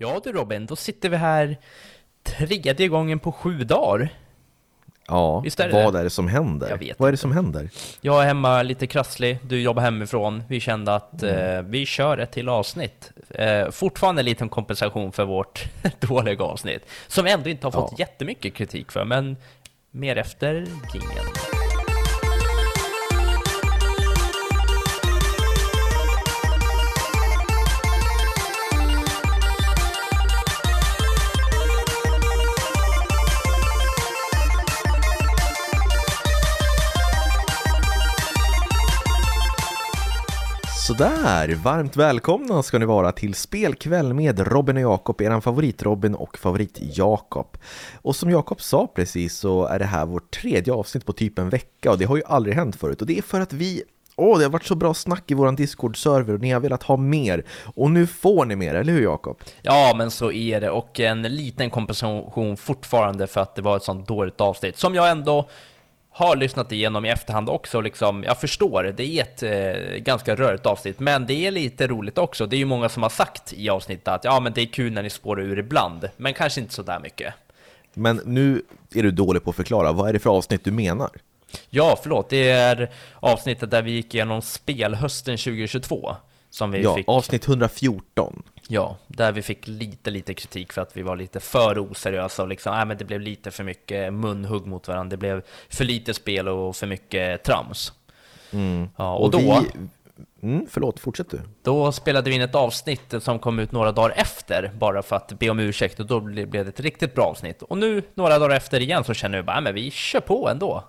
Ja du Robin, då sitter vi här tredje gången på sju dagar. Ja, Visst är det vad det? är det som händer? Jag vet vad är det som händer? Jag är hemma lite krasslig, du jobbar hemifrån. Vi kände att eh, vi kör ett till avsnitt. Eh, fortfarande en liten kompensation för vårt dåliga avsnitt. Som vi ändå inte har fått Ja. jättemycket kritik för, men mer efter jingeln. Sådär, varmt välkomna ska ni vara till Spelkväll med Robin och Jakob, eran favorit-Robin och favorit-Jakob. Och som Jakob sa precis så är det här vårt tredje avsnitt på typ en vecka och det har ju aldrig hänt förut och det är för att vi Åh, det har varit så bra snack i våran Discord-server och ni har velat ha mer. Och nu får ni mer, eller hur Jakob? Ja, men så är det. Och en liten kompensation fortfarande för att det var ett sånt dåligt avsnitt. Som jag ändå har lyssnat igenom i efterhand också. Liksom, jag förstår, det är ett eh, ganska rörigt avsnitt. Men det är lite roligt också. Det är ju många som har sagt i avsnittet att ja, men det är kul när ni spårar ur ibland. Men kanske inte så där mycket. Men nu är du dålig på att förklara, vad är det för avsnitt du menar? Ja, förlåt. Det är avsnittet där vi gick igenom spelhösten 2022. Som vi Ja, fick... avsnitt 114. Ja, där vi fick lite, lite kritik för att vi var lite för oseriösa och liksom, nej men det blev lite för mycket munhugg mot varandra. Det blev för lite spel och för mycket trams. Ja, och, då, vi... Mm, förlåt, fortsätt du. då spelade vi in ett avsnitt som kom ut några dagar efter, bara för att be om ursäkt, och då ble- blev det ett riktigt bra avsnitt. Och nu, några dagar efter igen, så känner vi bara, "Nej, men vi kör på ändå.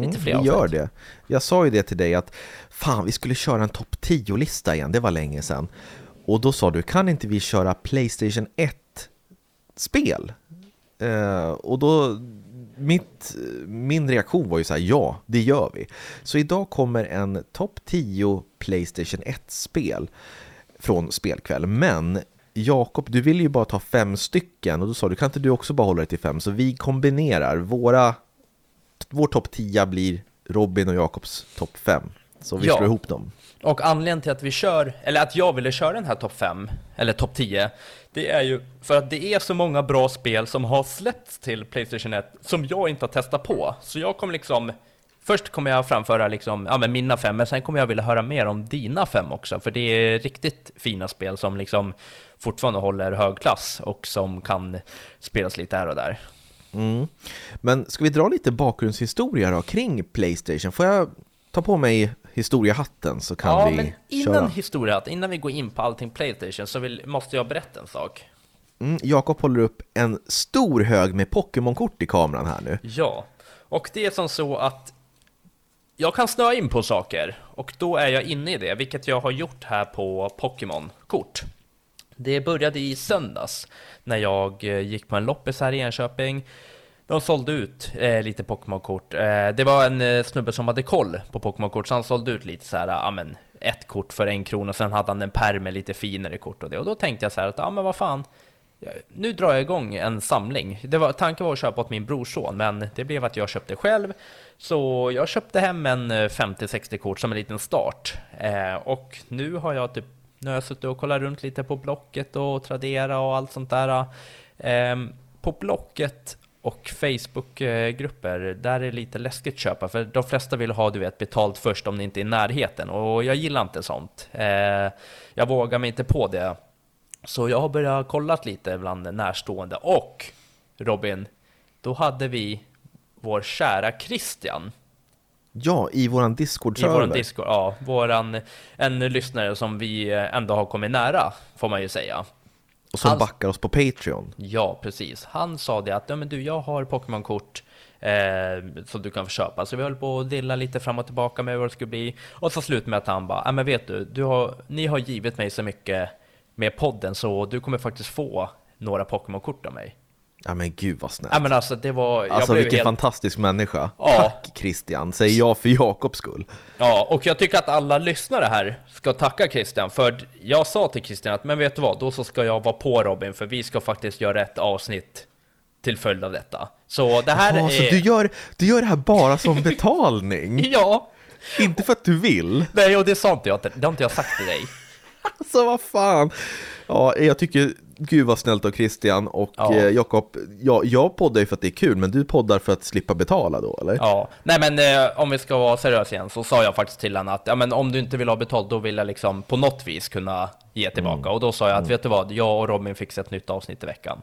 Lite fler Mm, Vi gör det. Jag sa ju det till dig att fan, vi skulle köra en topp 10-lista igen, det var länge sedan. Och då sa du, kan inte vi köra Playstation 1-spel? Eh, och då, mitt, min reaktion var ju så här, ja, det gör vi. Så idag kommer en topp 10 Playstation 1-spel från Spelkväll. Men Jakob, du vill ju bara ta fem stycken och då sa du, kan inte du också bara hålla dig till fem? Så vi kombinerar våra vår topp 10 blir Robin och Jakobs topp 5. Så vi Ja. slår ihop dem. Och anledningen till att vi kör, eller att jag ville köra den här topp 5, eller topp 10, det är ju för att det är så många bra spel som har släppts till Playstation 1 som jag inte har testat på. Så jag kommer liksom, först kommer jag framföra liksom, ja men mina fem, men sen kommer jag vilja höra mer om dina fem också, för det är riktigt fina spel som liksom fortfarande håller hög klass och som kan spelas lite här och där. Mm. Men ska vi dra lite bakgrundshistoria då kring Playstation? Får jag ta på mig historiehatten så kan ja, vi men innan köra? historia, innan vi går in på allting Playstation så vill, måste jag berätta en sak. Mm, Jakob håller upp en stor hög med Pokémon-kort i kameran här nu. Ja, och det är som så att jag kan snöa in på saker och då är jag inne i det, vilket jag har gjort här på Pokémon-kort. Det började i söndags när jag eh, gick på en loppis här i Enköping. De sålde ut eh, lite Pokémon-kort. Eh, det var en eh, snubbe som hade koll på Pokémon-kort, så han sålde ut lite så här, ja men ett kort för en krona, sen hade han en pärm med lite finare kort och det. Och då tänkte jag så här att, ja men vad fan, nu drar jag igång en samling. Det var, tanken var att köpa åt min brorson, men det blev att jag köpte själv. Så jag köpte hem en eh, 50-60 kort som en liten start. Eh, och nu har jag typ, nu har jag suttit och kollat runt lite på Blocket och Tradera och allt sånt där. Ehm, på Blocket och Facebookgrupper, där är det lite läskigt att köpa, för de flesta vill ha du vet, betalt först om det inte är i närheten, och jag gillar inte sånt. Ehm, jag vågar mig inte på det. Så jag har börjat kolla lite bland närstående och Robin, då hade vi vår kära Christian Ja, i våran i Discord-server. våran Discord, ja, våran, en lyssnare som vi eh, ändå har kommit nära, får man ju säga. och som Han- backar oss på Patreon. Ja, precis. Han sa det att, ja men du, jag har Pokémon-kort eh, som du kan få köpa. Så vi höll på att dilla lite fram och tillbaka med vad det skulle bli. Och så slut med att han bara, ja men vet du, du har, ni har givit mig så mycket med podden så du kommer faktiskt få några Pokémon-kort av mig. Ja men gud vad snällt. Ja men alltså det var, jag alltså vilken helt, fantastisk människa. Ja. Tack Christian, säger jag för Jakobs skull. Ja, och jag tycker att alla lyssnare här ska tacka Christian, för jag sa till Christian att, men vet du vad, då så ska jag vara på Robin, för vi ska faktiskt göra ett avsnitt till följd av detta. Så det här Ja, är... så du gör, du gör det här bara som betalning? Ja! Inte för att du vill? Nej, och det sa inte jag, det har inte jag sagt till dig. Så vad fan. Ja, jag tycker, gud vad snällt av Christian och Ja. eh, Jakob, ja, jag poddar ju för att det är kul, men du poddar för att slippa betala då, eller? Ja, nej men eh, om vi ska vara seriösa igen så sa jag faktiskt till honom att ja, men om du inte vill ha betalt då vill jag liksom på något vis kunna ge tillbaka. Och då sa jag att vet du vad, jag och Robin se ett nytt avsnitt i veckan.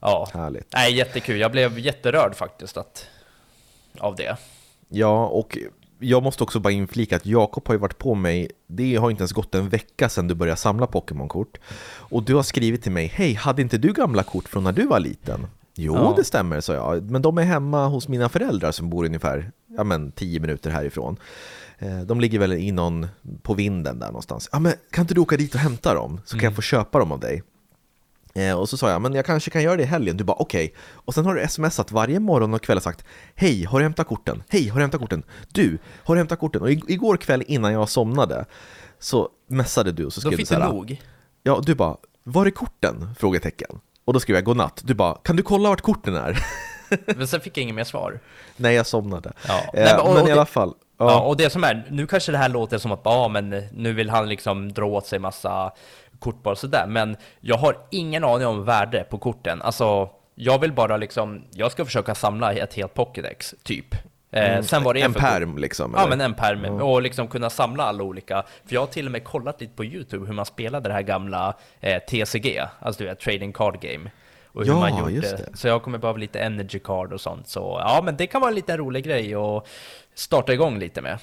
Ja, Härligt. nej jättekul. Jag blev jätterörd faktiskt att, av det. Ja, och jag måste också bara inflika att Jakob har ju varit på mig, det har inte ens gått en vecka sedan du började samla Pokémon-kort. Och du har skrivit till mig, hej, hade inte du gamla kort från när du var liten? Jo, Ja. det stämmer, sa jag. Men de är hemma hos mina föräldrar som bor ungefär ja, men, 10 minuter härifrån. Eh, De ligger väl i någon, på vinden där någonstans. Ja, men kan inte du åka dit och hämta dem? Så kan jag få köpa dem av dig. Eh, och så sa jag, men jag kanske kan göra det i helgen. Du bara okej. Och sen har du smsat varje morgon och kväll och sagt Hej, har du hämtat korten? Hej, har du hämtat korten? Du, har du hämtat korten? Och ig- igår kväll innan jag somnade så messade du och så skrev du så här, nog. Ja, du bara, var är korten? Frågetecken. Och då skrev jag godnatt. Du bara, kan du kolla vart korten är? Men sen fick jag inget mer svar. Nej, jag somnade. Ja. Eh, Nej, men- och- men och i det- alla fall. Ja. Ja, och det som är, nu kanske det här låter som att ja, men nu vill han liksom dra åt sig massa kort bara sådär, men jag har ingen aning om värde på korten. Alltså, jag vill bara liksom, jag ska försöka samla ett helt Pokédex, typ. Eh, sen vad det en pärm liksom. Ja, eller? men en pärm. Och liksom kunna samla alla olika. För jag har till och med kollat lite på YouTube hur man spelade det här gamla eh, TCG, alltså du vet, Trading Card Game. Och hur Ja, man gjorde. just det. Så jag kommer behöva lite Energy Card och sånt. Så ja, men det kan vara en liten rolig grej att starta igång lite med.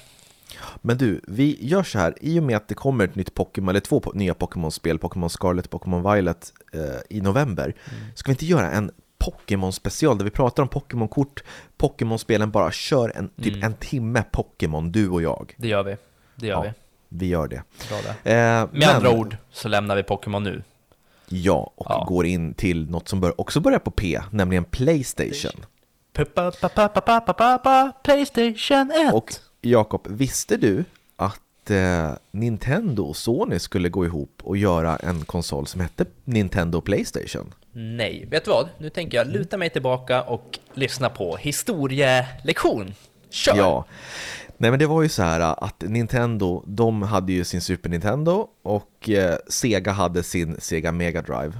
Men du, vi gör så här, i och med att det kommer ett nytt Pokémon, eller två nya Pokémon-spel, Pokémon Scarlet och Pokémon Violet eh, i november, Mm. ska vi inte göra en Pokémon-special där vi pratar om Pokémon-kort, Pokémon-spelen, bara kör en, typ Mm. en timme Pokémon, du och jag. Det gör vi. Det gör Ja, vi. Vi gör det. Bra det. Eh, Med men- andra ord så lämnar vi Pokémon nu. Ja, och Ja. går in till något som bör, också börjar på P, nämligen Playstation. Pa, pa, pa, pa, Playstation 1! Och Jakob, visste du att eh, Nintendo och Sony skulle gå ihop och göra en konsol som hette Nintendo Playstation? Nej, vet du vad? Nu tänker jag luta mig tillbaka och lyssna på historielektion. Kör! Ja, nej men det var ju så här att Nintendo, de hade ju sin Super Nintendo och eh, Sega hade sin Sega Mega Drive,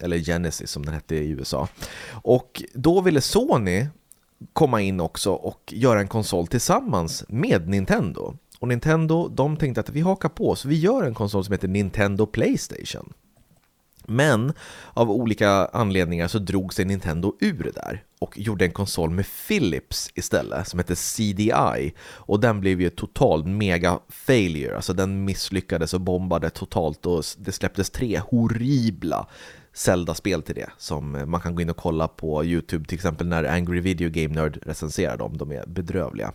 eller Genesis som den hette i USA. Och då ville Sony komma in också och göra en konsol tillsammans med Nintendo. Och Nintendo, de tänkte att vi hakar på, så vi gör en konsol som heter Nintendo Playstation. Men av olika anledningar så drog sig Nintendo ur det där och gjorde en konsol med Philips istället som hette CDI och den blev ju total mega failure, alltså den misslyckades och bombade totalt och det släpptes tre horribla Zelda-spel till det som man kan gå in och kolla på Youtube till exempel när Angry Video Game Nerd recenserar dem, de är bedrövliga.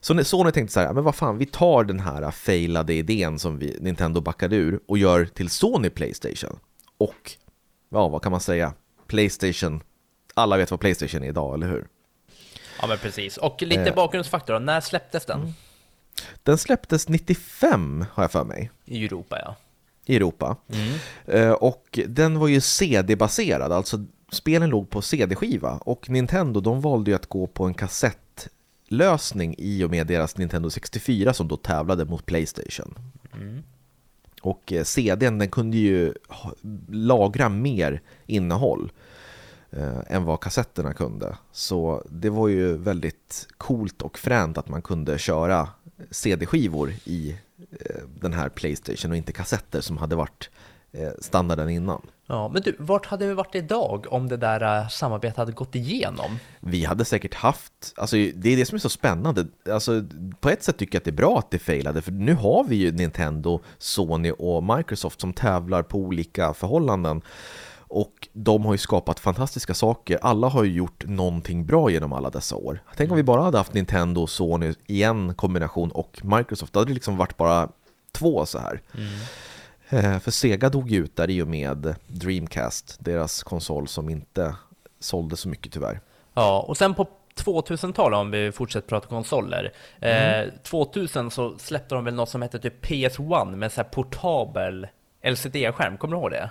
Så Sony tänkte så här, men vad fan, vi tar den här failade idén som vi, Nintendo backade ur och gör till Sony Playstation. Och, ja vad kan man säga, Playstation, alla vet vad Playstation är idag, eller hur? Ja, men precis. Och lite Eh. bakgrundsfaktor. När släpptes den? Den släpptes 95, har jag för mig, I Europa, ja i Europa. Mm. Och den var ju CD-baserad, alltså spelen låg på CD-skiva. Och Nintendo, de valde ju att gå på en kassettlösning i och med deras Nintendo 64 som då tävlade mot Playstation. Och eh, CDn, den kunde ju lagra mer innehåll eh, än vad kassetterna kunde. Så det var ju väldigt coolt och fränt att man kunde köra CD-skivor i den här Playstation och inte kassetter som hade varit eh, standarden innan. Ja, men du, vart hade vi varit idag om det där eh, samarbetet hade gått igenom? Vi hade säkert haft, alltså det är det som är så spännande, alltså på ett sätt tycker jag att det är bra att det failade, för nu har vi ju Nintendo, Sony och Microsoft som tävlar på olika förhållanden. Och de har ju skapat fantastiska saker, alla har ju gjort någonting bra genom alla dessa år. Tänk om vi bara hade haft Nintendo, Sony i en kombination och Microsoft, då hade det liksom varit bara två så här. Eh, För Sega dog ju ut där i och med Dreamcast, deras konsol som inte sålde så mycket tyvärr. Ja, och sen på 2000-talet, om vi fortsätter prata konsoler. Eh, 2000 så släppte de väl något som hette typ PS1 med så här portabel LCD-skärm, kommer du ihåg det?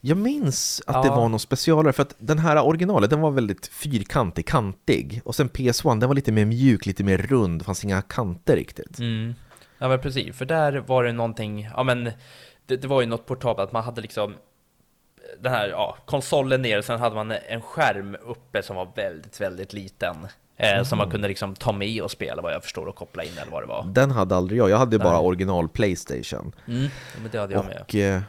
Jag minns att det Ja. var någon specialare, för att den här originalet, den var väldigt fyrkantig, kantig. Och sen PS1, den var lite mer mjuk, lite mer rund, det fanns inga kanter riktigt. Mm. Ja men precis, för där var det någonting, ja men det, det var ju något portabelt, att man hade liksom den här ja, konsolen ner, sen hade man en skärm uppe som var väldigt, väldigt liten. Eh, Som man kunde liksom ta med och spela vad jag förstår och koppla in eller vad det var. Den hade aldrig jag, jag hade bara original Playstation. Mm, men det hade jag med. Och eh,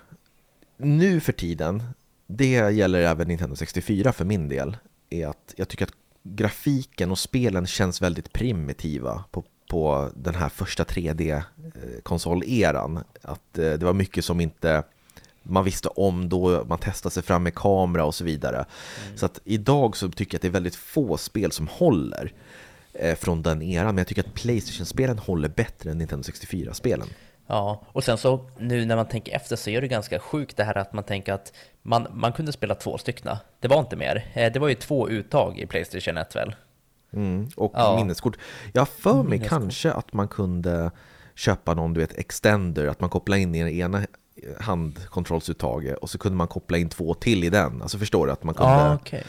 nu för tiden, det gäller även Nintendo 64 för min del, är att jag tycker att grafiken och spelen känns väldigt primitiva på, på den här första 3D-konsoleran. Att eh, det var mycket som inte man visste om då man testade sig fram med kamera och så vidare. Mm. Så att idag så tycker jag att det är väldigt få spel som håller eh, från den eran, men jag tycker att Playstation-spelen håller bättre än Nintendo 64-spelen. Ja, och sen så nu när man tänker efter så är det ganska sjukt det här att man tänker att man, man kunde spela två stycken. Det var inte mer. Eh, det var ju två uttag i Playstation 1 väl? Mm, och ja. minneskort. Jag för mig kanske att man kunde köpa någon, du vet, extender, att man kopplar in i den ena handkontrollsuttaget och så kunde man koppla in två till i den. Alltså förstår du? Att man kunde... Ah, okay.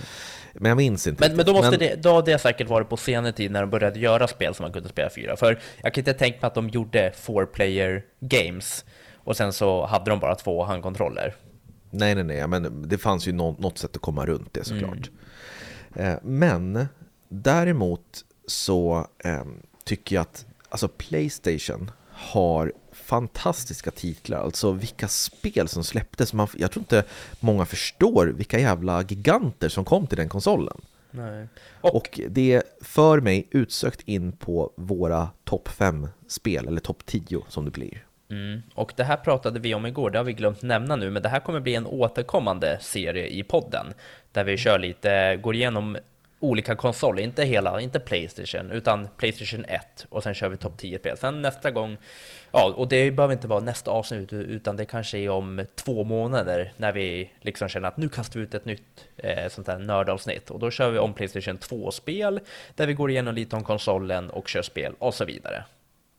Men jag minns inte. Men, men då måste men... det, då har det säkert varit på senare tid när de började göra spel som man kunde spela fyra. För jag kan inte tänka mig att de gjorde four player games och sen så hade de bara två handkontroller. Nej, nej, nej, men det fanns ju något, något sätt att komma runt det såklart. Mm. Men däremot så eh, tycker jag att alltså Playstation har fantastiska titlar, alltså vilka spel som släpptes. Man, jag tror inte många förstår vilka jävla giganter som kom till den konsolen. Nej. Och, och det för mig utsökt in på våra topp 5-spel, eller topp 10 som det blir. Mm. Och det här pratade vi om igår, det har vi glömt nämna nu, men det här kommer bli en återkommande serie i podden, där vi kör lite, går igenom olika konsoler, inte hela, inte Playstation, utan Playstation 1 och sen kör vi topp 10 spel. Sen nästa gång, ja, och det behöver inte vara nästa avsnitt, utan det kanske är om två månader när vi liksom känner att nu kastar vi ut ett nytt eh, sånt här nördavsnitt och då kör vi om Playstation 2-spel där vi går igenom lite om konsolen och kör spel och så vidare.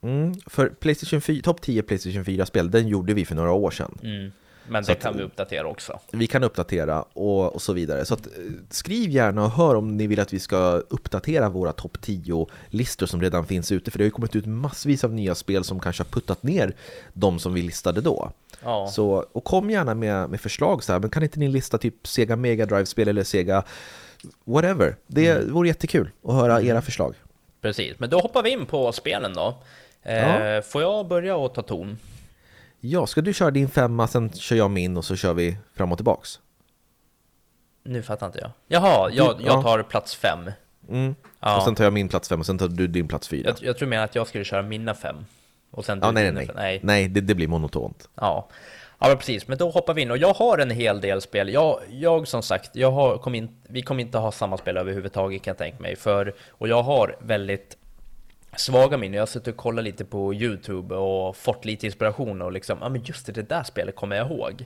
Mm, för Playstation 4, topp 10 Playstation 4-spel, den gjorde vi för några år sedan. Mm. Men det kan vi uppdatera också. Vi kan uppdatera och, och så vidare. Så att, eh, skriv gärna och hör om ni vill att vi ska uppdatera våra topp 10-listor som redan finns ute. För det har ju kommit ut massvis av nya spel som kanske har puttat ner de som vi listade då. Ja. Så, och kom gärna med, med förslag så här, men kan inte ni lista typ Sega Mega Drive-spel eller Sega whatever? Det mm. vore jättekul att höra era förslag. Precis, men då hoppar vi in på spelen då. Eh, ja. Får jag börja och ta ton? Ja, ska du köra din femma, sen kör jag min och så kör vi fram och tillbaks? Nu fattar inte jag. Jaha, jag, jag tar plats fem. Mm. Ja. Och sen tar jag min plats fem och sen tar du din plats fyra. Jag, jag tror mer att jag skulle köra mina fem. Och sen ja, nej, nej, nej. Nej, nej det, det blir monotont. Ja. Ja, men precis. Men då hoppar vi in och jag har en hel del spel. Jag, jag som sagt, jag har, kom in, vi kommer inte ha samma spel överhuvudtaget kan jag tänka mig. För, och jag har väldigt svaga minnen. Jag har suttit och kollat lite på YouTube och fått lite inspiration och liksom, ja men just det, det där spelet kommer jag ihåg.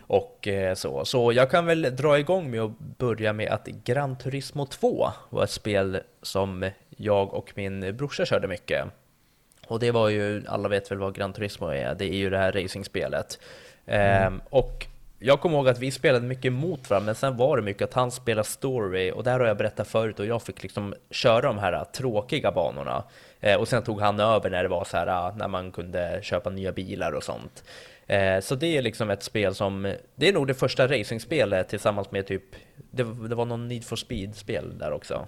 Och eh, så. Så jag kan väl dra igång med att börja med att Gran Turismo 2 var ett spel som jag och min brorsa körde mycket. Och det var ju, alla vet väl vad Gran Turismo är, det är ju det här racingspelet. Mm. Ehm, och jag kommer ihåg att vi spelade mycket mot varandra, men sen var det mycket att han spelade story och där har jag berättat förut och jag fick liksom köra de här äh, tråkiga banorna. Eh, och sen tog han över när det var så här, äh, när man kunde köpa nya bilar och sånt. Eh, så det är liksom ett spel som, det är nog det första racingspelet tillsammans med typ, det, det var någon Need for Speed-spel där också.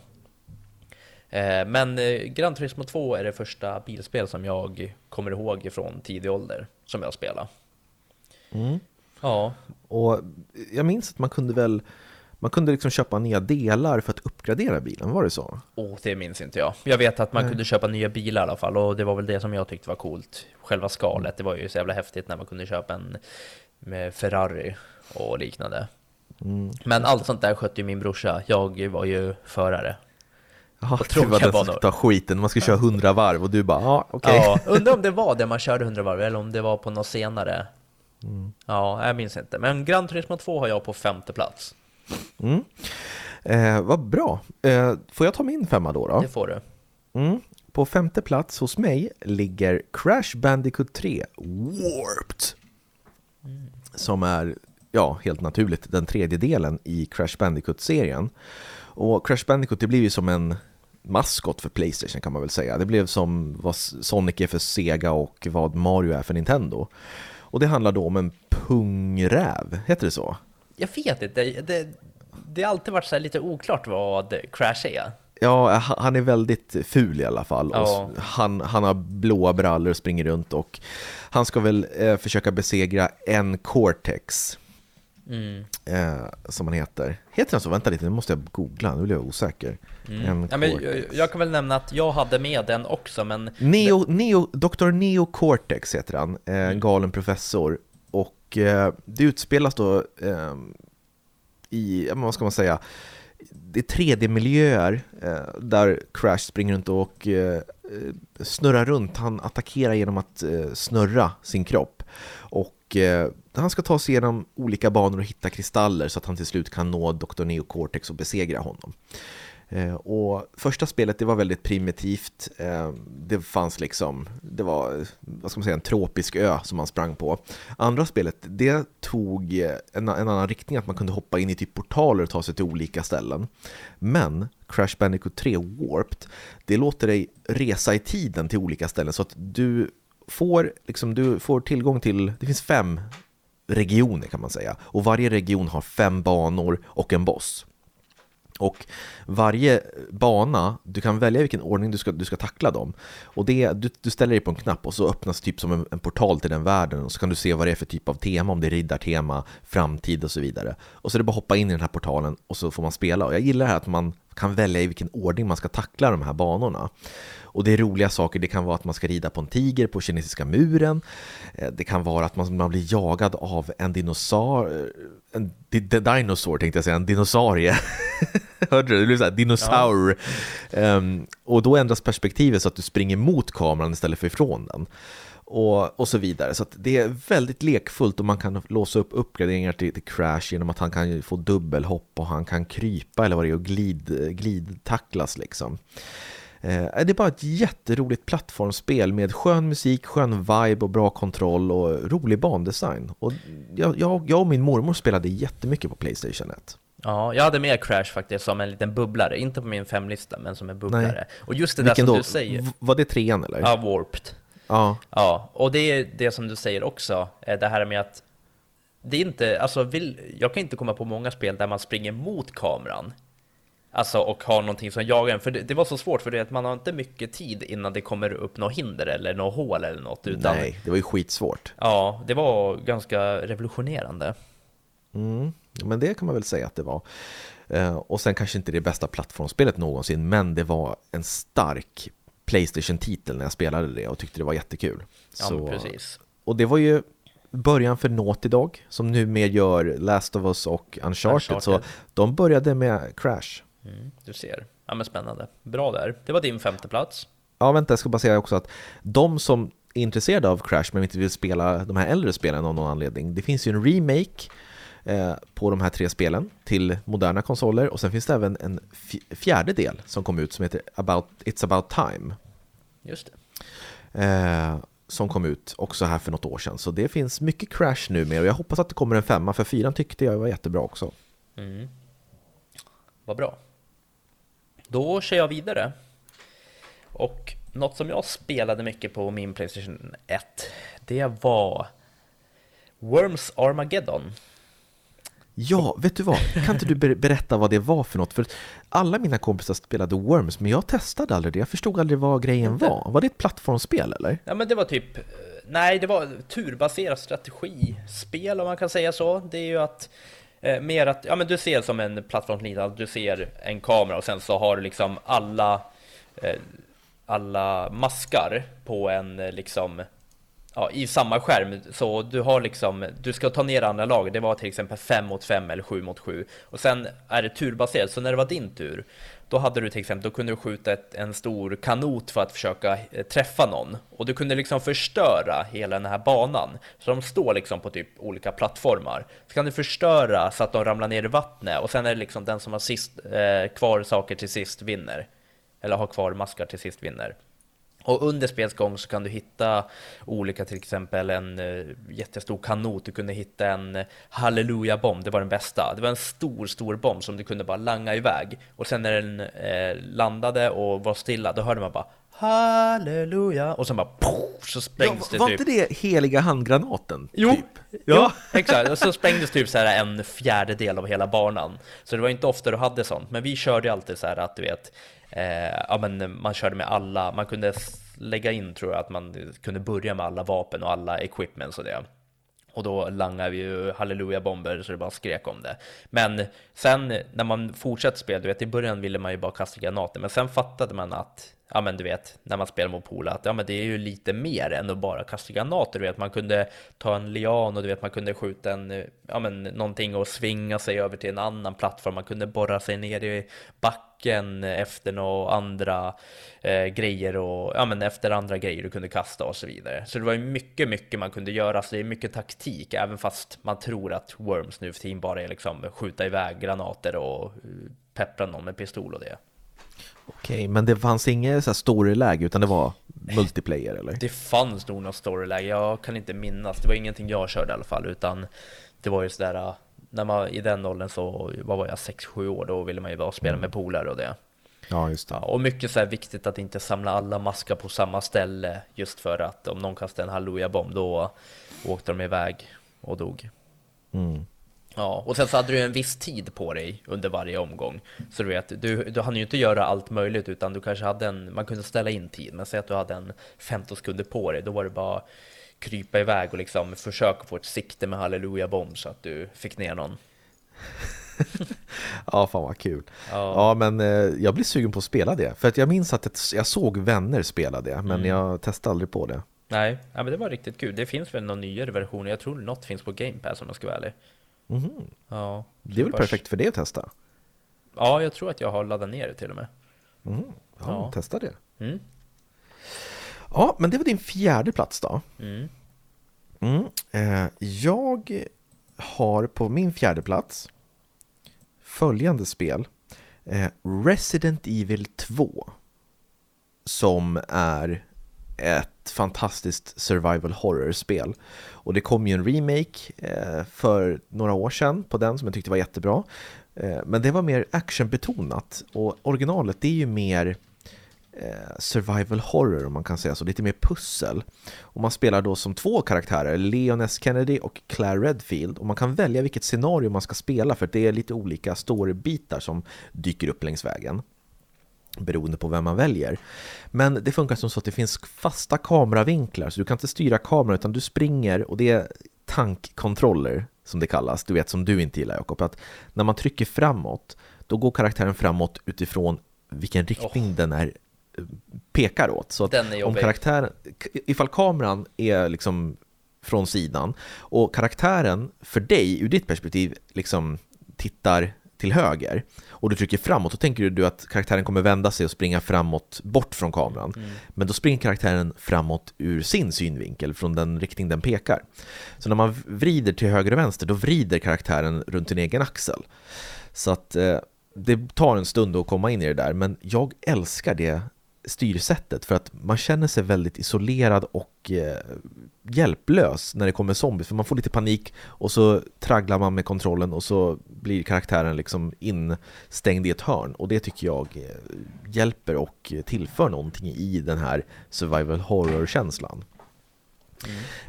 Eh, men Gran Turismo 2 är det första bilspel som jag kommer ihåg från tidig ålder som jag spelade. Mm. Ja. Och jag minns att man kunde väl man kunde liksom köpa nya delar för att uppgradera bilen, var det så? Oh, det minns inte jag. Jag vet att man Nej. kunde köpa nya bilar i alla fall och det var väl det som jag tyckte var coolt. Själva skalet, det var ju så jävla häftigt när man kunde köpa en Ferrari och liknande. Mm. Men allt sånt där skötte ju min brorsa. Jag var ju förare. Ja, du var den som ta skiten, man ska köra 100 varv och du bara, ja okej. Okay. Ja, undrar om det var det man körde 100 varv eller om det var på något senare. Mm. Ja, jag minns inte. Men Gran Turismo 2 har jag på femte plats. Mm. Eh, vad bra. Eh, får jag ta min femma då? då? Det får du. Mm. På femte plats hos mig ligger Crash Bandicoot 3 Warped. Mm. Som är, ja, helt naturligt den tredje delen i Crash Bandicoot-serien. Och Crash Bandicoot, det blir ju som en maskot för Playstation kan man väl säga. Det blev som vad Sonic är för Sega och vad Mario är för Nintendo. Och det handlar då om en pungräv, heter det så? Jag vet inte, det, det, det har alltid varit så lite oklart vad Crash är. Ja, han är väldigt ful i alla fall. Ja. Han, han har blåa brallor och springer runt och han ska väl eh, försöka besegra en Cortex. Mm. Eh, som han heter. Heter han så? Vänta lite, nu måste jag googla, nu blir jag osäker. Mm. En Ja, men, jag, jag kan väl nämna att jag hade med den också, men Neo, Neo, Dr. Neo Cortex heter han, eh, Mm. en galen professor. Och eh, det utspelas då eh, i, vad ska man säga, det är 3D-miljöer eh, där Crash springer runt och eh, snurrar runt. Han attackerar genom att snurra sin kropp. Och eh, han ska ta sig igenom olika banor och hitta kristaller så att han till slut kan nå Dr. Neo Cortex och besegra honom. Eh, och första spelet det var väldigt primitivt. Eh, det fanns liksom, det var vad ska man säga, en tropisk ö som man sprang på. Andra spelet det tog en, en annan riktning, att man kunde hoppa in i typ portaler och ta sig till olika ställen. Men Crash Bandicoot 3 Warped, det låter dig resa i tiden till olika ställen så att du får, liksom, du får tillgång till, det finns fem regioner kan man säga. Och varje region har fem banor och en boss. Och varje bana, du kan välja vilken ordning du ska, du ska tackla dem. Och det, du, du ställer dig på en knapp och så öppnas typ som en, en portal till den världen och så kan du se vad det är för typ av tema, om det är riddartema, framtid och så vidare. Och så är det bara att hoppa in i den här portalen och så får man spela. Och jag gillar det här att man kan välja i vilken ordning man ska tackla de här banorna. Och det är roliga saker, det kan vara att man ska rida på en tiger på kinesiska muren. Eh, Det kan vara att man, man blir jagad av en dinosaur, en di, di, dinosaur tänkte jag säga, en dinosaurie. Hörde du? Det blir så här, dinosaur. Ehm, och då ändras perspektivet så att du springer mot kameran istället för ifrån den. Och, och så vidare. Så det är väldigt lekfullt och man kan låsa upp uppgraderingar till, till Crash genom att han kan få dubbelhopp och han kan krypa eller vad det är och glid, glidtacklas liksom. Eh, Det är bara ett jätteroligt plattformsspel med skön musik, skön vibe och bra kontroll och rolig bandesign. Och jag, jag, och min mormor spelade jättemycket på Playstation 1. ja, jag hade med Crash faktiskt som en liten bubblare, inte på min femlista, men som en bubblare. Nej. Och just det där Vilken som då? du säger, Var det trean eller? ja, Warped. Ja. Ja, och det är det som du säger också, eh, det här med att det är inte, alltså vill, jag kan inte komma på många spel där man springer mot kameran. Alltså och har någonting som jagar en, för det, det var så svårt för det att man har inte mycket tid innan det kommer upp något hinder eller något hål eller något. Utan, Nej, det var ju skitsvårt. Ja, det var ganska revolutionerande. Mm, men det kan man väl säga att det var. Eh, och sen kanske inte det bästa plattformsspelet någonsin, men det var en stark Playstation-titel när jag spelade det och tyckte det var jättekul. Ja, men precis. Och det var ju början för Naughty Dog som numera gör Last of Us och Uncharted, så Uncharted. de började med Crash. Mm, du ser. Ja men spännande. Bra där. Det var din femte plats. Ja, vänta, jag ska bara säga också att de som är intresserade av Crash men inte vill spela de här äldre spelen av någon anledning, det finns ju en remake på de här tre spelen till moderna konsoler och sen finns det även en fjärde del som kom ut som heter about, It's about time. Just det. Eh, som kom ut också här för något år sedan. Så det finns mycket Crash nu med och jag hoppas att det kommer en femma för fyran tyckte jag var jättebra också. Mm. Vad bra. Då kör jag vidare. Och något som jag spelade mycket på min Playstation 1, det var Worms Armageddon. Ja, vet du vad? Kan inte du ber- berätta vad det var för något? För alla mina kompisar spelade Worms, men jag testade aldrig det. Jag förstod aldrig vad grejen var. Var det ett plattformsspel eller? Ja men det var typ, eh, nej det var turbaserat strategispel om man kan säga så. Det är ju att eh, mer att, ja men du ser som en plattformsliknande, du ser en kamera och sen så har du liksom alla eh, alla maskar på en eh, liksom ja, i samma skärm. Så du har liksom, du ska ta ner andra lag. Det var till exempel 5 mot 5 eller 7 mot 7. Och sen är det turbaserat, så när det var din tur, då hade du till exempel, då kunde du skjuta ett, en stor kanot för att försöka eh, träffa någon. Och du kunde liksom förstöra hela den här banan. Så de står liksom på typ olika plattformar. Så kan du förstöra så att de ramlar ner i vattnet. Och sen är det liksom den som har sist, eh, kvar saker till sist vinner. Eller har kvar maskar till sist vinner. Och under spelets gång så kan du hitta olika, till exempel en uh, jättestor kanot, du kunde hitta en halleluja-bomb, det var den bästa. Det var en stor, stor bomb som du kunde bara langa iväg. Och sen när den uh, landade och var stilla, då hörde man bara halleluja och sen bara poff, så sprängs ja, det var typ. inte det heliga handgranaten? Jo, typ? ja, exakt. Och så sprängdes typ så här en fjärdedel av hela banan. Så det var inte ofta du hade sånt, men vi körde alltid så här att du vet, eh, ja men man körde med alla, man kunde lägga in tror jag att man kunde börja med alla vapen och alla equipments och det. Och då langade vi ju halleluja-bomber så det bara skrek om det. Men sen när man fortsatte spela, du vet i början ville man ju bara kasta granater, men sen fattade man att ja men du vet, när man spelar mot pola, att ja men det är ju lite mer än att bara kasta granater, du vet, man kunde ta en lian och du vet, man kunde skjuta en, ja men någonting och svinga sig över till en annan plattform, man kunde borra sig ner i backen efter några andra eh, grejer och, ja men efter andra grejer du kunde kasta och så vidare. Så det var ju mycket, mycket man kunde göra, så det är mycket taktik, även fast man tror att Worms nu för tiden bara är liksom skjuta iväg granater och eh, peppra någon med pistol och det. Okej, men det fanns inget så här storyläge utan det var multiplayer eller? Det fanns nog något storyläge, jag kan inte minnas. Det var ingenting jag körde i alla fall, utan det var ju sådär när man i den åldern så, vad var jag, 6-7 år, då ville man ju bara spela med polare och det. Ja, just det. Ja, och mycket så här viktigt att inte samla alla maskar på samma ställe, just för att om någon kastade en halleluja-bomb, då åkte de iväg och dog. Mm. Ja, och sen så hade du en viss tid på dig under varje omgång. Så du vet, du, du hann ju inte göra allt möjligt utan du kanske hade en, man kunde ställa in tid. Men säg att du hade en 15 sekunder på dig, då var det bara krypa iväg och liksom försöka få ett sikte med halleluja bomb så att du fick ner någon. ja, fan vad kul. Ja. Ja, men eh, jag blir sugen på att spela det. För att jag minns att jag såg vänner spela det, men Mm. jag testade aldrig på det. Nej, ja, men det var riktigt kul. Det finns väl någon nyare version, jag tror något finns på Game Pass om jag ska vara ärlig. Mhm. Ja, Det är väl perfekt för det att testa? Ja, jag tror att jag har laddat ner det till och med. Mhm. Ja, Ja. testa det. Mm. Ja, men det var din fjärde plats då. Mm. Mm. Eh, jag har på min fjärde plats följande spel. Eh, Resident Evil 2. Som är ett fantastiskt survival horror-spel. Och det kom ju en remake eh, för några år sedan på den som jag tyckte var jättebra. Eh, men det var mer actionbetonat och originalet det är ju mer eh, survival horror om man kan säga så, lite mer pussel. Och man spelar då som två karaktärer, Leon S. Kennedy och Claire Redfield. Och man kan välja vilket scenario man ska spela för det är lite olika storybitar som dyker upp längs vägen. Beroende på vem man väljer. Men det funkar som så att det finns fasta kameravinklar, så du kan inte styra kameran utan du springer och det är tankkontroller som det kallas, du vet som du inte gillar Jakob, att när man trycker framåt, då går karaktären framåt utifrån vilken riktning den är pekar åt. Så att om karaktären, ifall kameran är liksom från sidan och karaktären för dig ur ditt perspektiv liksom tittar till höger och du trycker framåt, då tänker du att karaktären kommer vända sig och springa framåt bort från kameran. Mm. Men då springer karaktären framåt ur sin synvinkel, från den riktning den pekar. Så när man vrider till höger och vänster, då vrider karaktären runt sin egen axel. Så att eh, det tar en stund att komma in i det där, men jag älskar det styrsättet för att man känner sig väldigt isolerad och eh, hjälplös när det kommer zombies för man får lite panik och så tragglar man med kontrollen och så blir karaktären liksom instängd i ett hörn. Och det tycker jag eh, hjälper och tillför någonting i den här survival horror-känslan.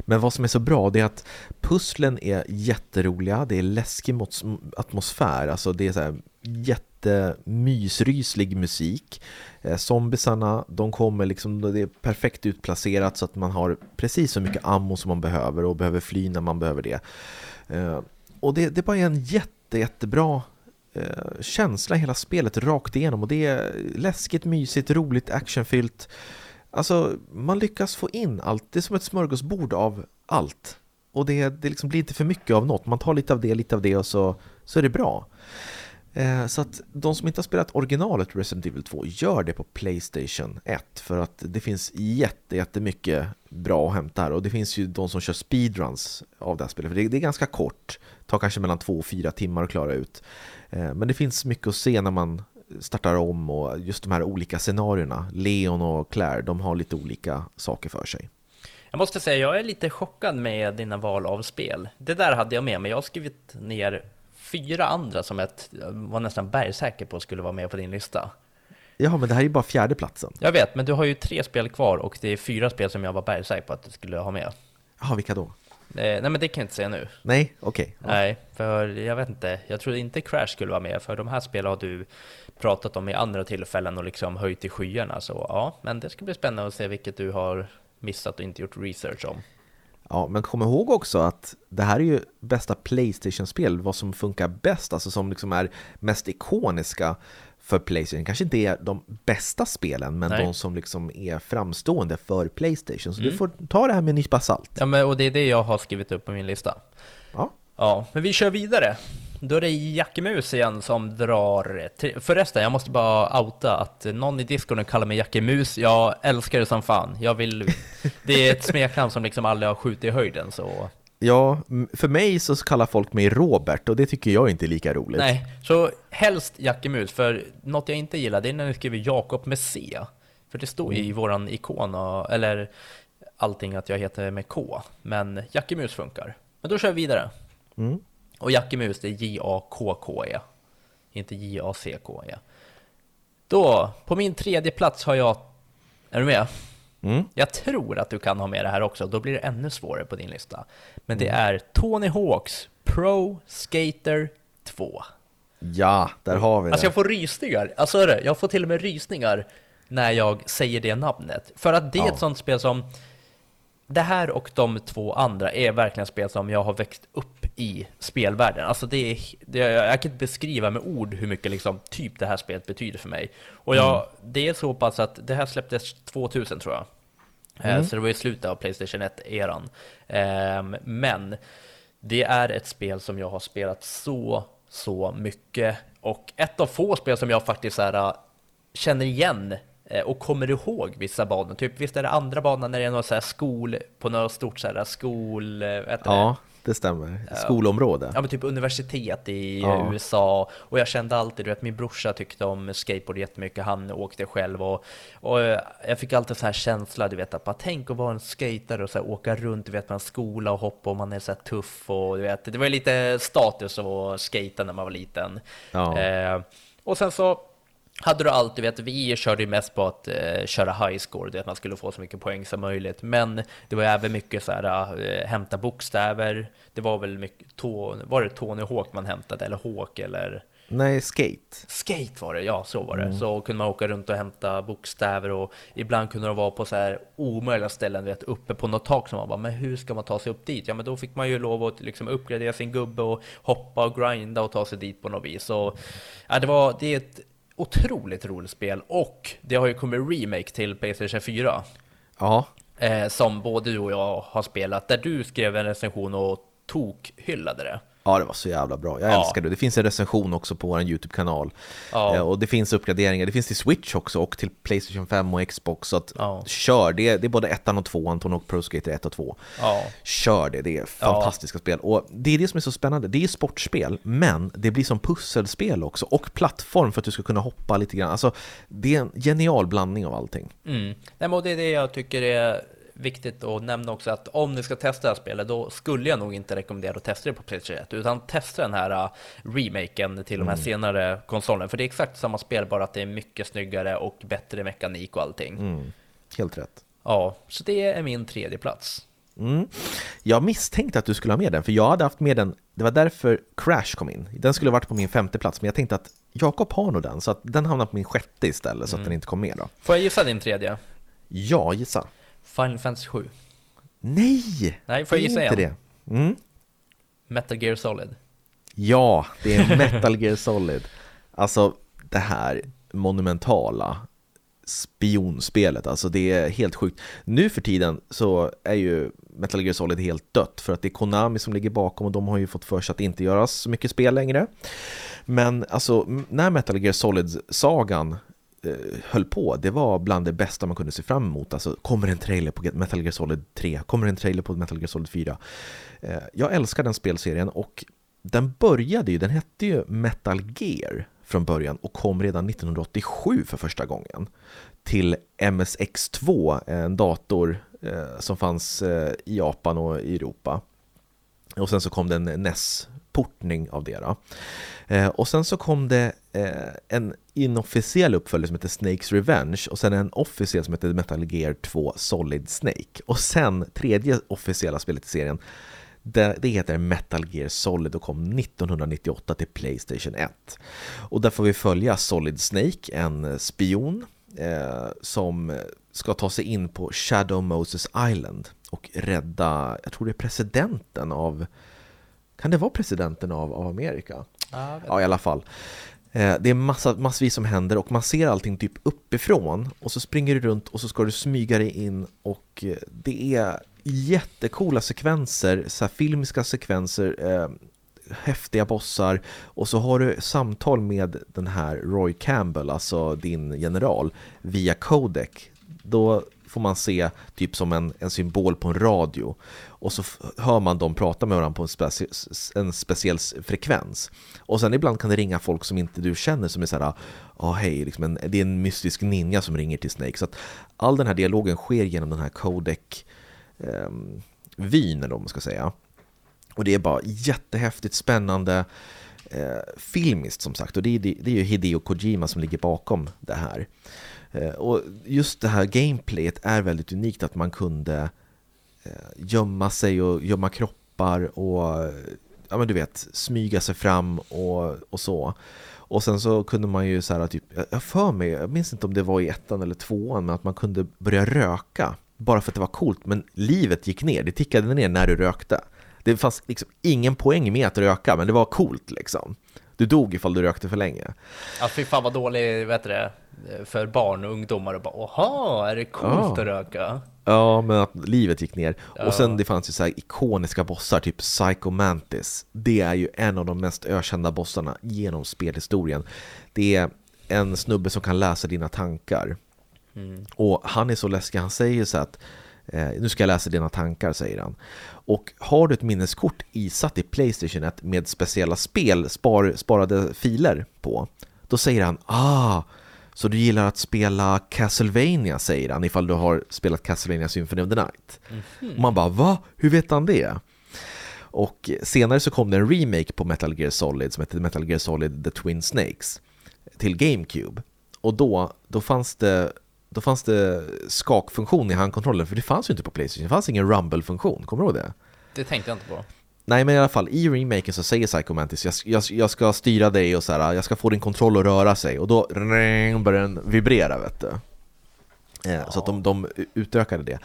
Men vad som är så bra det är att pusslen är jätteroliga, det är läskig mot- atmosfär, alltså det är så här jättemysryslig musik. Eh, zombiesarna, zombisarna, de kommer liksom, det är perfekt utplacerat så att man har precis så mycket ammo som man behöver och behöver fly när man behöver det. Eh, och det, det bara är en jätte, jättebra eh, känsla i hela spelet rakt igenom och det är läskigt, mysigt, roligt, actionfyllt. Alltså, man lyckas få in allt. Det är som ett smörgåsbord av allt. Och det, det liksom blir inte för mycket av något. Man tar lite av det, lite av det och så, så är det bra. Eh, så att de som inte har spelat originalet Resident Evil 2, gör det på Playstation 1. För att det finns jätte, jättemycket bra att hämta här. Och det finns ju de som kör speedruns av det här spelet. För det, det är ganska kort. tar kanske mellan två och fyra timmar att klara ut. Eh, men det finns mycket att se när man startar om och just de här olika scenarierna. Leon och Claire, de har lite olika saker för sig. Jag måste säga, jag är lite chockad med dina val av spel. Det där hade jag med mig. Jag har skrivit ner fyra andra som jag var nästan bergsäker på skulle vara med på din lista. Ja, men det här är ju bara fjärde platsen. Jag vet, men du har ju tre spel kvar och det är fyra spel som jag var bergsäker på att du skulle ha med. Jaha, vilka då? Eh, nej, men det kan jag inte säga nu. Nej, okej. Okay. Nej, för jag vet inte. Jag trodde inte Crash skulle vara med, för de här spelen har du pratat om i andra tillfällen och liksom höjt i skyarna. Så ja, men det ska bli spännande att se vilket du har missat och inte gjort research om. Ja, men kom ihåg också att det här är ju bästa Playstation-spel, vad som funkar bäst, alltså som liksom är mest ikoniska för Playstation. Kanske inte är de bästa spelen, men Nej. de som liksom är framstående för Playstation. Så mm. du får ta det här med en nypa salt. Ja, men, och det är det jag har skrivit upp på min lista. Ja. Ja, men vi kör vidare. Då är det Jackemus igen som drar... Förresten, jag måste bara outa att någon i discorden kallar mig Jackemus. Jag älskar det som fan. Jag vill... Det är ett smeknamn som liksom aldrig har skjutit i höjden, så... Ja, för mig så kallar folk mig Robert och det tycker jag inte är lika roligt. Nej, så helst Jackemus, för något jag inte gillar det är när ni skriver Jakob med C. För det står ju mm. i våran ikon, eller allting att jag heter med K. Men Jackemus funkar. Men då kör vi vidare. Mm. Och Jackemus det är J-A-K-K-E, inte J-A-C-K-E. Då, på min tredje plats har jag, är du med? Mm. Jag tror att du kan ha med det här också, då blir det ännu svårare på din lista. Men det är Tony Hawks Pro Skater 2. Ja, där har vi det. Alltså jag får rysningar, alltså jag får till och med rysningar när jag säger det namnet. För att det är ja. ett sånt spel som, det här och de två andra är verkligen spel som jag har växt upp i spelvärlden. Alltså det är, det, jag kan inte beskriva med ord hur mycket liksom, typ det här spelet betyder för mig. Och jag, mm. det är så pass att det här släpptes 2000 tror jag. Eh, mm. Så det var i slutet av Playstation 1-eran. Ehm, men det är ett spel som jag har spelat så, så mycket. Och ett av få spel som jag faktiskt här, äh, känner igen äh, och kommer ihåg vissa banor. Typ visst är det andra banan när det är någon så här skol på något stort så här skol... Äh, vet ja det stämmer. Skolområde. Ja, men typ universitet i ja. USA. Och jag kände alltid, du vet, min brorsa tyckte om skateboard jättemycket. Han åkte själv och, och jag fick alltid så här känsla, du vet, att bara tänk att vara en skater och så här, åka runt, du vet, en skola och hoppa och man är så här tuff och du vet, det var lite status att skata när man var liten. Ja. Eh, och sen så hade du alltid, vet, vi körde ju mest på att eh, köra high score, det att man skulle få så mycket poäng som möjligt. Men det var även mycket så här, eh, hämta bokstäver. Det var väl mycket, tå, var det Tony Hawk man hämtade, eller Hawk eller? Nej, skate. Skate var det, ja så var det. Mm. Så kunde man åka runt och hämta bokstäver och ibland kunde det vara på så här omöjliga ställen, vet, uppe på något tak som man bara, men hur ska man ta sig upp dit? Ja, men då fick man ju lov att liksom uppgradera sin gubbe och hoppa och grinda och ta sig dit på något vis. Så, ja, det var, det är ett otroligt roligt spel och det har ju kommit remake till Playstation 4. Ja. Eh, som både du och jag har spelat, där du skrev en recension och tokhyllade det. Ja, det var så jävla bra. Jag ja. älskar det. Det finns en recension också på vår YouTube-kanal. Ja. Eh, och det finns uppgraderingar. Det finns till Switch också och till Playstation 5 och Xbox. Så att ja. kör, det är, det är både ettan och tvåan, Tony Pro Skater 1 och 2. Ja. Kör det, det är fantastiska spel. Och det är det som är så spännande. Det är sportspel, men det blir som pusselspel också. Och plattform för att du ska kunna hoppa lite grann. Alltså, det är en genial blandning av allting. Mm. Nej, men det är det jag tycker är viktigt att nämna också att om ni ska testa det här spelet, då skulle jag nog inte rekommendera att testa det på Playstation 1, utan testa den här uh, remaken till de här mm. senare konsolerna, för det är exakt samma spel, bara att det är mycket snyggare och bättre mekanik och allting. Mm. Helt rätt. Ja, så det är min tredje plats. Mm. Jag misstänkte att du skulle ha med den, för jag hade haft med den, det var därför Crash kom in. Den skulle ha varit på min femte plats, men jag tänkte att Jakob har nog den, så att den hamnar på min sjätte istället, så att mm. den inte kom med då. Får jag gissa din tredje? Ja, gissa. Final Fantasy 7. Nej! Nej, får jag gissa inte igen? det. Mm. Metal Gear Solid. Ja, det är Metal Gear Solid. Alltså, det här monumentala spionspelet, alltså det är helt sjukt. Nu för tiden så är ju Metal Gear Solid helt dött för att det är Konami som ligger bakom och de har ju fått för sig att inte göra så mycket spel längre. Men alltså, när Metal Gear Solid-sagan Eh, höll på, det var bland det bästa man kunde se fram emot. Alltså, kommer en trailer på Metal Gear Solid 3? Kommer en trailer på Metal Gear Solid 4? Eh, jag älskar den spelserien och den började ju, den hette ju Metal Gear från början och kom redan 1987 för första gången till MSX2, en dator eh, som fanns i Japan och i Europa. Och sen så kom den NES portning av det. Då. Eh, och sen så kom det eh, en inofficiell uppföljare som heter Snakes Revenge och sen en officiell som heter Metal Gear 2 Solid Snake. Och sen tredje officiella spelet i serien det, det heter Metal Gear Solid och kom 1998 till Playstation 1. Och där får vi följa Solid Snake, en spion eh, som ska ta sig in på Shadow Moses Island och rädda, jag tror det är presidenten av, kan det vara presidenten av, av Amerika? Ja, Ja, i alla fall. Eh, Det är massa, massvis som händer och man ser allting typ uppifrån och så springer du runt och så ska du smyga dig in och eh, det är jättekola sekvenser, så filmiska sekvenser, eh, häftiga bossar och så har du samtal med den här Roy Campbell, alltså din general, via codec. Då får man se typ som en, en symbol på en radio och så hör man dem prata med varandra på en, specie en speciell frekvens. Och sen ibland kan det ringa folk som inte du känner som är såhär, ja ah, hej, liksom en, det är en mystisk ninja som ringer till Snake. Så att all den här dialogen sker genom den här codec-vyn, ehm, vyn eller vad man ska säga. Och det är bara jättehäftigt, spännande, eh, filmiskt som sagt. Och det är, det, det är ju Hideo Kojima som ligger bakom det här. Eh, och just det här gameplayet är väldigt unikt att man kunde eh, Eh, gömma sig och gömma kroppar och ja men du vet, smyga sig fram och, och så. Och sen så kunde man ju så här typ, jag för mig, jag minns inte om det var i ettan eller tvåan, men att man kunde börja röka bara för att det var coolt, men livet gick ner, det tickade ner när du rökte. Det fanns liksom ingen poäng med att röka, men det var coolt liksom. Du dog ifall du rökte för länge. Ja, fy fan vad dålig, vet du det, för barn och ungdomar och bara Åha, är det coolt Ja. att röka? Ja, men att livet gick ner. Ja. Och sen det fanns ju så här ikoniska bossar, typ Psycho Mantis. Det är ju en av de mest ökända bossarna genom spelhistorien. Det är en snubbe som kan läsa dina tankar. Och han är så läskig, han säger så att nu ska jag läsa dina tankar, säger han. Och har du ett minneskort isatt i Playstation 1 med speciella spel, spar, sparade filer på, då säger han ah, så du gillar att spela Castlevania, säger han, ifall du har spelat Castlevania Symphony of the Night. Och man bara, va? Hur vet han det? Och senare så kom det en remake på Metal Gear Solid som hette Metal Gear Solid The Twin Snakes till GameCube. Och då, då fanns det då fanns det skakfunktion i handkontrollen, för det fanns ju inte på Playstation. Det fanns ingen rumble-funktion, kommer du ihåg det? Det tänkte jag inte på. Nej men i alla fall, i remaken så säger Psycho Mantis jag, jag, jag ska styra dig och så här, jag ska få din kontroll att röra sig och då börjar den vibrera vet du. Eh, Så att de, de utökade det.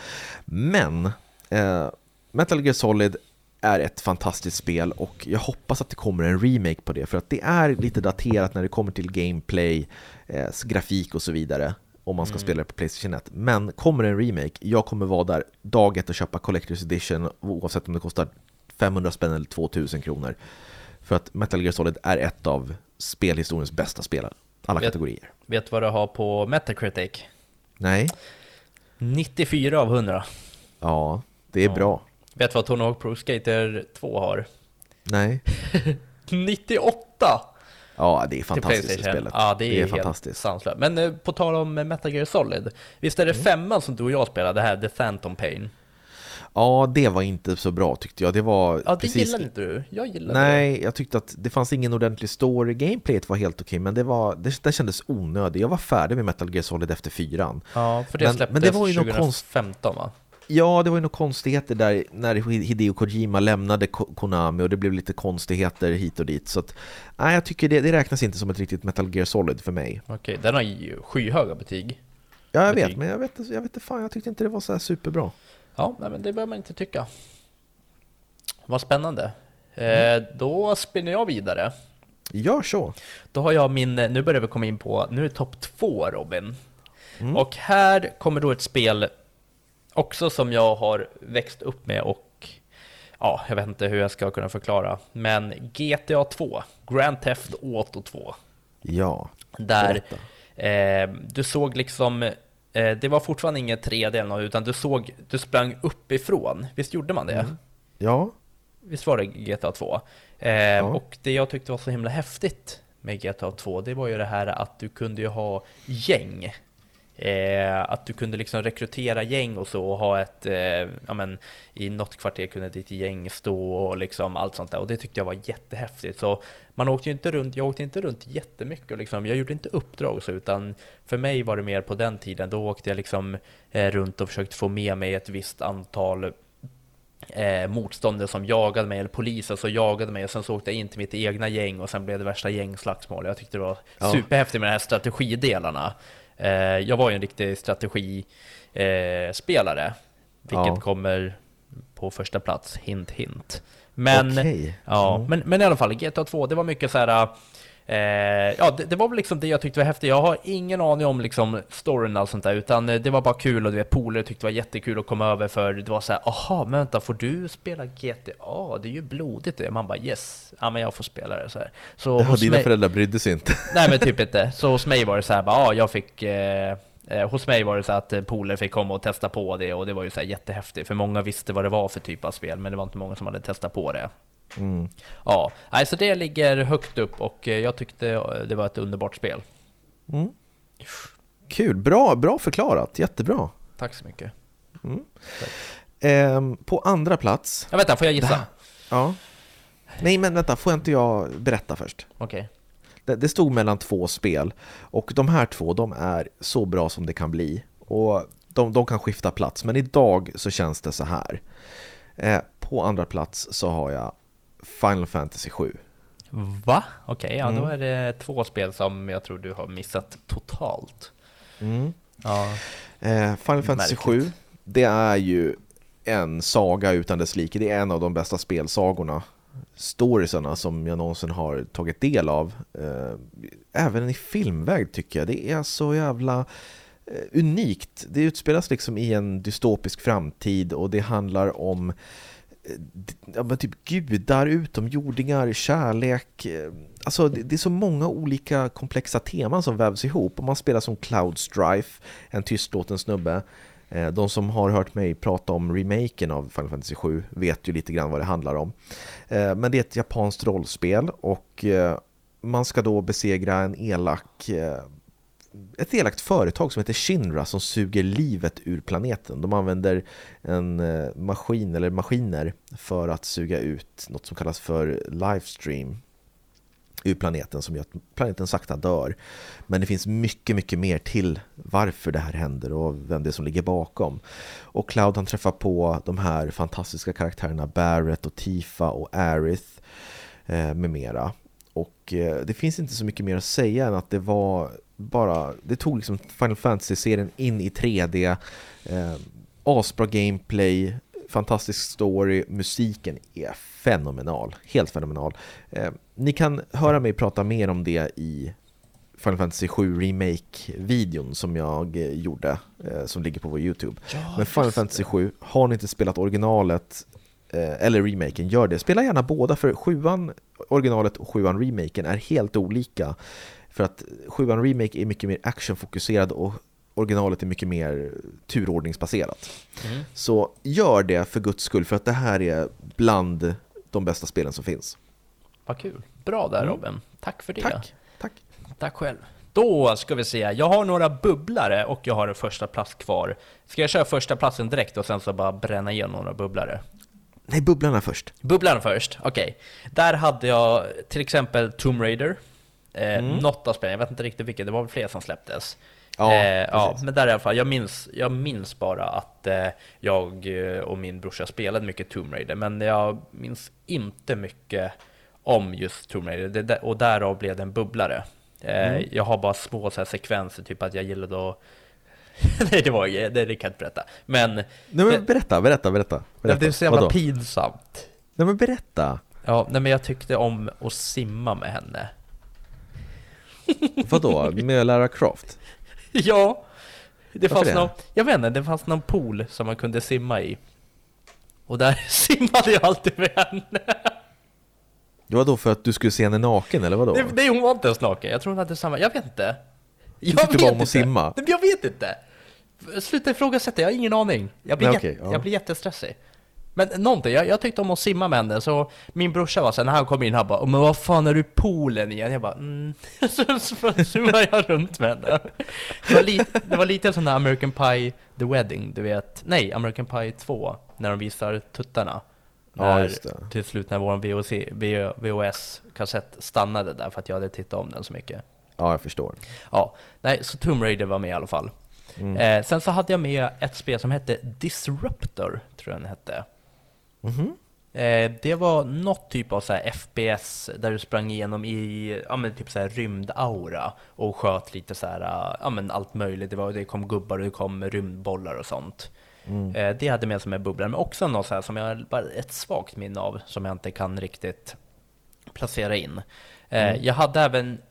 Men eh, Metal Gear Solid är ett fantastiskt spel och jag hoppas att det kommer en remake på det för att det är lite daterat när det kommer till gameplay, eh, grafik och så vidare om man ska spela det på Playstation 1. Men kommer det en remake, jag kommer vara där dag ett och köpa Collector's Edition oavsett om det kostar 500 spänn eller 2000 kronor. För att Metal Gear Solid är ett av spelhistoriens bästa spel, alla Vet- kategorier. Vet du vad du har på Metacritic? Nej, 94 av 100. ja, det är Ja. bra. Vet du vad Tony Hawk Pro Skater 2 har? Nej, 98! Ja det är fantastiskt det spelet. Ja, det är, helt fantastiskt. sanslöst. Men eh, på tal om Metal Gear Solid, visst är Mm. det femman som du och jag spelade, det här The Phantom Pain? Ja, det var inte så bra tyckte jag. Det var Ja, det precis... gillade inte du. Jag gillade det. Nej, jag tyckte att det fanns ingen ordentlig story. Gameplayet var helt okej, men det, var, det, det kändes onödigt. Jag var färdig med Metal Gear Solid efter fyran. Ja, för det Men- släpptes men det var ju något konst- 2015 va? Ja, det var ju några konstigheter där när Hideo Kojima lämnade Ko- Konami och det blev lite konstigheter hit och dit. Så att, nej, jag tycker det, det räknas inte som ett riktigt Metal Gear Solid för mig. Okej, den har ju skyhöga betyg. Ja, jag Betyg. vet, men jag vet, jag vet fan, jag tyckte inte det var så här superbra. Ja, nej, men det behöver man inte tycka. Vad spännande. Mm. Eh, då spinner jag vidare. Gör så. Då har jag min, nu börjar vi komma in på, nu är det topp två Robin. Mm. Och här kommer då ett spel också som jag har växt upp med och ja, jag vet inte hur jag ska kunna förklara. Men GTA 2, Grand Theft Auto 2. Ja. Där eh, du såg liksom, eh, det var fortfarande inget 3D eller något, utan du såg, du sprang uppifrån. Visst gjorde man det? Mm. Ja. Visst var det GTA 2? Eh, Och det jag tyckte var så himla häftigt med GTA 2, det var ju det här att du kunde ju ha gäng. Eh, att du kunde liksom rekrytera gäng och så och ha ett, eh, ja men i något kvarter kunde ditt gäng stå och liksom allt sånt där och det tyckte jag var jättehäftigt. Så man åkte inte runt, jag åkte inte runt jättemycket och liksom, jag gjorde inte uppdrag och så utan för mig var det mer på den tiden, då åkte jag liksom eh, runt och försökte få med mig ett visst antal eh, motståndare som jagade mig, eller poliser som jagade mig och sen så åkte jag in till mitt egna gäng och sen blev det värsta gängslagsmål. Jag tyckte det var Ja. superhäftigt med de här strategidelarna. Eh, jag var ju en riktig strategispelare, spelare, vilket Ja. kommer på första plats, hint hint. Men, Okej. ja, Mm. men, men i alla fall, GTA 2, det var mycket så här. Eh, ja, det, det var väl liksom det jag tyckte var häftigt. Jag har ingen aning om liksom storyn och allt sånt där, utan eh, det var bara kul och du vet, polare tyckte det var jättekul att komma över för det var så här, aha, men vänta, får du spela GTA? Det är ju blodigt det. Man bara yes, ja men jag får spela det så här. Så Ja, dina mig- föräldrar brydde sig inte. Nej men typ inte. Så hos mig var det så här, bara, ja jag fick eh, eh, Hos mig var det så att polare fick komma och testa på det och det var ju så här jättehäftigt för många visste vad det var för typ av spel men det var inte många som hade testat på det. Mm. Ja, nej, så det ligger högt upp och eh, jag tyckte eh, det var ett underbart spel. Mm. Kul, bra, bra förklarat, jättebra. Tack så mycket. Ehm, på andra plats, Ja vänta, får jag gissa? ja. Nej men vänta, får inte jag berätta först? Okej. Det, det stod mellan två spel och de här två, de är så bra som det kan bli. Och de, de kan skifta plats, men idag så känns det så här. Eh, på andra plats så har jag Final Fantasy 7. Va? Okej, ja då Mm. är det två spel som jag tror du har missat totalt. Ja. Eh, Final Fantasy Märkligt. 7, det är ju en saga utan dess like. Det är en av de bästa spelsagorna, storiesarna som jag någonsin har tagit del av. Eh, även i filmväg tycker jag. Det är så jävla eh, unikt. Det utspelas liksom i en dystopisk framtid och det handlar om ja, men typ gudar, utomjordingar, kärlek. Eh, alltså det, det är så många olika komplexa teman som vävs ihop Om man spelar som Cloud Strife, en tystlåten snubbe. Eh, de som har hört mig prata om remaken av Final Fantasy 7 vet ju lite grann vad det handlar om. Eh, men det är ett japanskt rollspel och man ska då besegra en elak ett elakt företag som heter Shinra som suger livet ur planeten. De använder en eh, maskin eller maskiner för att suga ut något som kallas för livestream ur planeten som gör att planeten sakta dör. Men det finns mycket, mycket mer till varför det här händer och vem det är som ligger bakom. Och Cloud han träffar på de här fantastiska karaktärerna Barrett och Tifa och Aerith eh, med mera. Och eh, det finns inte så mycket mer att säga än att det var bara, det tog liksom Final Fantasy-serien in i 3D, eh, asbra gameplay, fantastisk story, musiken är fenomenal, helt fenomenal. Eh, ni kan höra mig prata mer om det i Final Fantasy 7 Remake-videon som jag eh, gjorde, eh, som ligger på vår YouTube. Men Final Fantasy 7, har ni inte spelat originalet eller remaken, gör det. Spela gärna båda för sjuan originalet och sjuan remaken är helt olika. För att sjuan remake är mycket mer actionfokuserad och originalet är mycket mer turordningsbaserat. Mm. Så gör det för guds skull, för att det här är bland de bästa spelen som finns. Vad kul. Bra där Mm. Robin. Tack för det. Tack! Tack! Tack själv. Då ska vi se, jag har några bubblare och jag har en första plats kvar. Ska jag köra första platsen direkt och sen så bara bränna igenom några bubblare? Nej, bubblarna först. Bubblan först, okej. Där hade jag till exempel Tomb Raider. Eh, Något av spelen, jag vet inte riktigt vilket, det var väl fler som släpptes. Ja, eh, ja men där i alla fall, jag minns, jag minns bara att eh, jag eh, och min brorsa spelade mycket Tomb Raider, men jag minns inte mycket om just Tomb Raider, det, och därav blev det en bubblare. Eh, Jag har bara små så här sekvenser, typ att jag gillade att... Nej, det var det, det kan jag inte berätta. Men Nej, men berätta, berätta, berätta. berätta. det är så jävla Vadå? pinsamt. Nej, men berätta. Ja, nej men jag tyckte om att simma med henne. Vadå? Med Lara Croft? Ja, det Varför fanns det? någon, jag vet inte, det fanns någon pool som man kunde simma i. Och där simmade jag alltid med henne. Det var då för att du skulle se henne naken, eller vadå? Nej, nej, hon var inte ens naken, jag tror hon hade samma, jag vet inte. Jag tyckte vet bara om att simma? Jag vet inte. Sluta ifrågasätta, jag har ingen aning. Jag blir, Nej, okej, ja. jag blir jättestressig. Men någonting, jag, jag tyckte om att simma med henne, så min brorsa var så här, när han kom in, han bara men vad fan är du i poolen igen? Jag bara mm. så, så simmade jag runt med henne. Det var, li, det var lite som när American Pie The Wedding, du vet, nej, American Pie 2, när de visar tuttarna. Ja, När, det. Till slut när vår VHS-kassett stannade där för att jag hade tittat om den så mycket. Ja, jag förstår. Ja, nej, så Tomb Raider var med i alla fall. Mm. Eh, sen så hade jag med ett spel som hette Disruptor, tror jag den hette. Mhm. Eh, det var något typ av så här FPS där du sprang igenom i ja, men typ så här rymdaura och sköt lite så här, ja, men allt möjligt. Det, var, det kom gubbar och det kom rymdbollar och sånt. Mm. Eh, det hade med som en bubbla, men också något så här som jag har bara ett svagt minne av som jag inte kan riktigt placera in. Eh, Jag hade även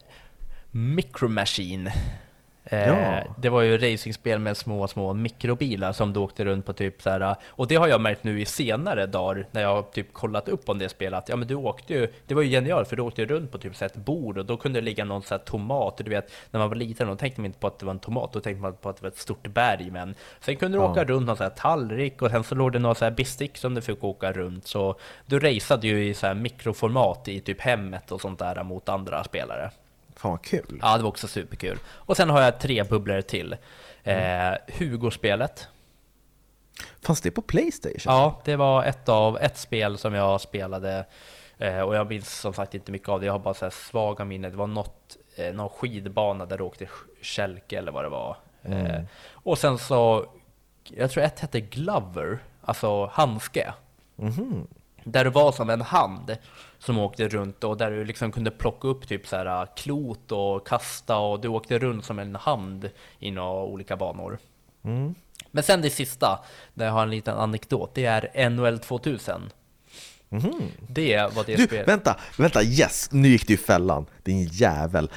Micro Machine. Eh, Ja. Det var ju racingspel med små, små mikrobilar som du åkte runt på typ så här. Och det har jag märkt nu i senare dagar när jag har typ kollat upp om det spelet. Ja men du åkte ju, det var ju genialt för du åkte runt på typ så ett bord och då kunde det ligga någon så här tomat. Du vet, när man var liten då tänkte man inte på att det var en tomat, då tänkte man på att det var ett stort berg. Men sen kunde du Ja. åka runt någon så här tallrik och sen så låg det någon så här bestick som du fick åka runt. Så du raceade ju i så här mikroformat i typ hemmet och sånt där mot andra spelare. Fan vad kul. Ja, det var också superkul. Och sen har jag tre bubblor till. Eh, Hugo-spelet. Fanns det på Playstation? Ja, det var ett av ett spel som jag spelade. Eh, och jag minns som sagt inte mycket av det. Jag har bara så här svaga minnen. Det var något, eh, någon skidbana där du åkte kälke eller vad det var. Eh, och sen så, jag tror ett hette Glover, alltså handske. Mhm. Där det var som en hand som åkte runt och där du liksom kunde plocka upp typ så här klot och kasta och du åkte runt som en hand i några olika banor. Mm. Men sen det sista, där jag har en liten anekdot, det är NHL 2000. Det var det Du, spelet. vänta, vänta, yes! Nu gick du i fällan, din jävel.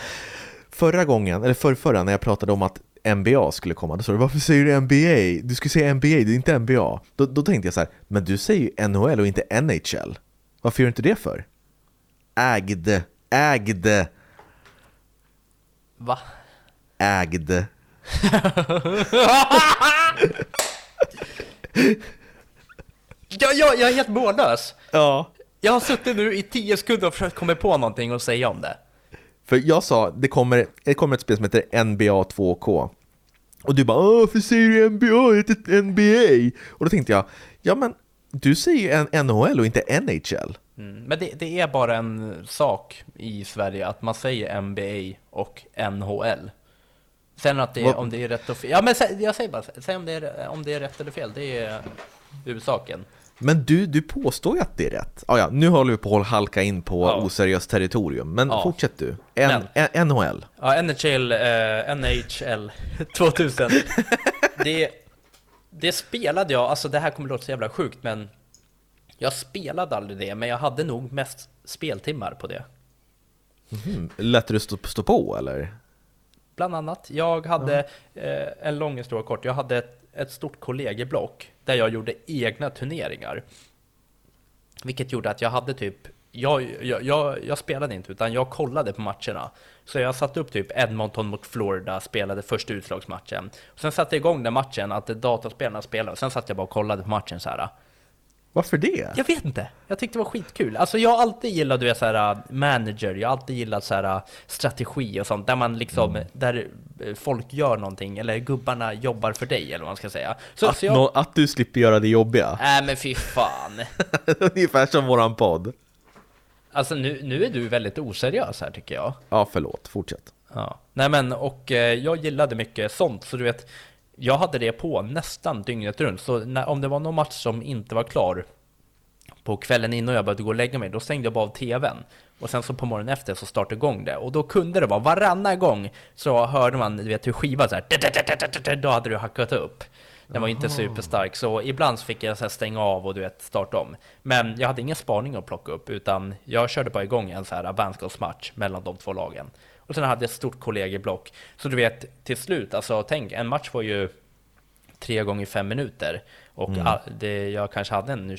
Förra gången, eller förra, förra när jag pratade om att NBA skulle komma, då sa du varför säger du NBA? Du skulle säga NBA, det är inte NBA. Då, då tänkte jag så här, men du säger ju NHL och inte NHL. Varför gör du inte det för? Ägde, ägde, Va? ägde. Ja, ja, jag är helt mållös! Ja. Jag har suttit nu i 10 sekunder och försökt komma på någonting och säga om det. För jag sa, det kommer, det kommer ett spel som heter NBA 2K. Och du bara varför säger du NBA? Det heter NBA! Och då tänkte jag, ja men du säger ju NHL och inte NHL. Mm. Men det, det är bara en sak i Sverige att man säger NBA och NHL. Sen att det, om det är rätt och fel. Ja men jag säger bara, säg om det, är, om det är rätt eller fel. Det är huvudsaken. Men du, du påstår ju att det är rätt. Ah, ja, nu håller vi på att halka in på Ja. oseriöst territorium, men Ja. fortsätt du. N- N- NHL. Ja, NHL, eh, NHL 2000. det, det spelade jag, alltså det här kommer låta så jävla sjukt men jag spelade aldrig det, men jag hade nog mest speltimmar på det. Mm. Lät du stå, stå på eller? Bland annat, jag hade, eh, en lång historia kort, jag hade ett, ett stort kollegieblock där jag gjorde egna turneringar. Vilket gjorde att jag hade typ, jag, jag, jag, jag spelade inte utan jag kollade på matcherna. Så jag satte upp typ Edmonton mot Florida, spelade första utslagsmatchen. Sen satte jag igång den matchen, att dataspelarna spelade, och sen satt jag bara och kollade på matchen så här. Varför det? Jag vet inte, jag tyckte det var skitkul. Alltså jag har alltid gillat, du vet så här, manager, jag har alltid gillat så här, strategi och sånt, där man liksom, där eh, folk gör någonting, eller gubbarna jobbar för dig, eller vad man ska säga. Så, Att, så jag... nå- att du slipper göra det jobbiga. Nej men fy fan. Ungefär som våran podd. Alltså nu, nu är du väldigt oseriös här tycker jag. Ja, förlåt. Fortsätt. Ja. Nej men, och eh, jag gillade mycket sånt, så du vet, jag hade det på nästan dygnet runt. Så när, om det var någon match som inte var klar på kvällen innan jag började gå och lägga mig, då stängde jag bara av tvn. Och sen så på morgonen efter så startade igång det. Och då kunde det vara, varannan gång så hörde man, du vet hur skivan så här, då hade du hackat upp. Den var inte superstark, så ibland fick jag så stänga av och du vet, starta om. Men jag hade ingen spaning att plocka upp, utan jag körde bara igång en så här vänskapsmatch mellan de två lagen. Och sen hade jag ett stort kollegieblock. Så du vet, till slut, alltså tänk, en match var ju tre gånger fem minuter. Och all, det, jag kanske hade en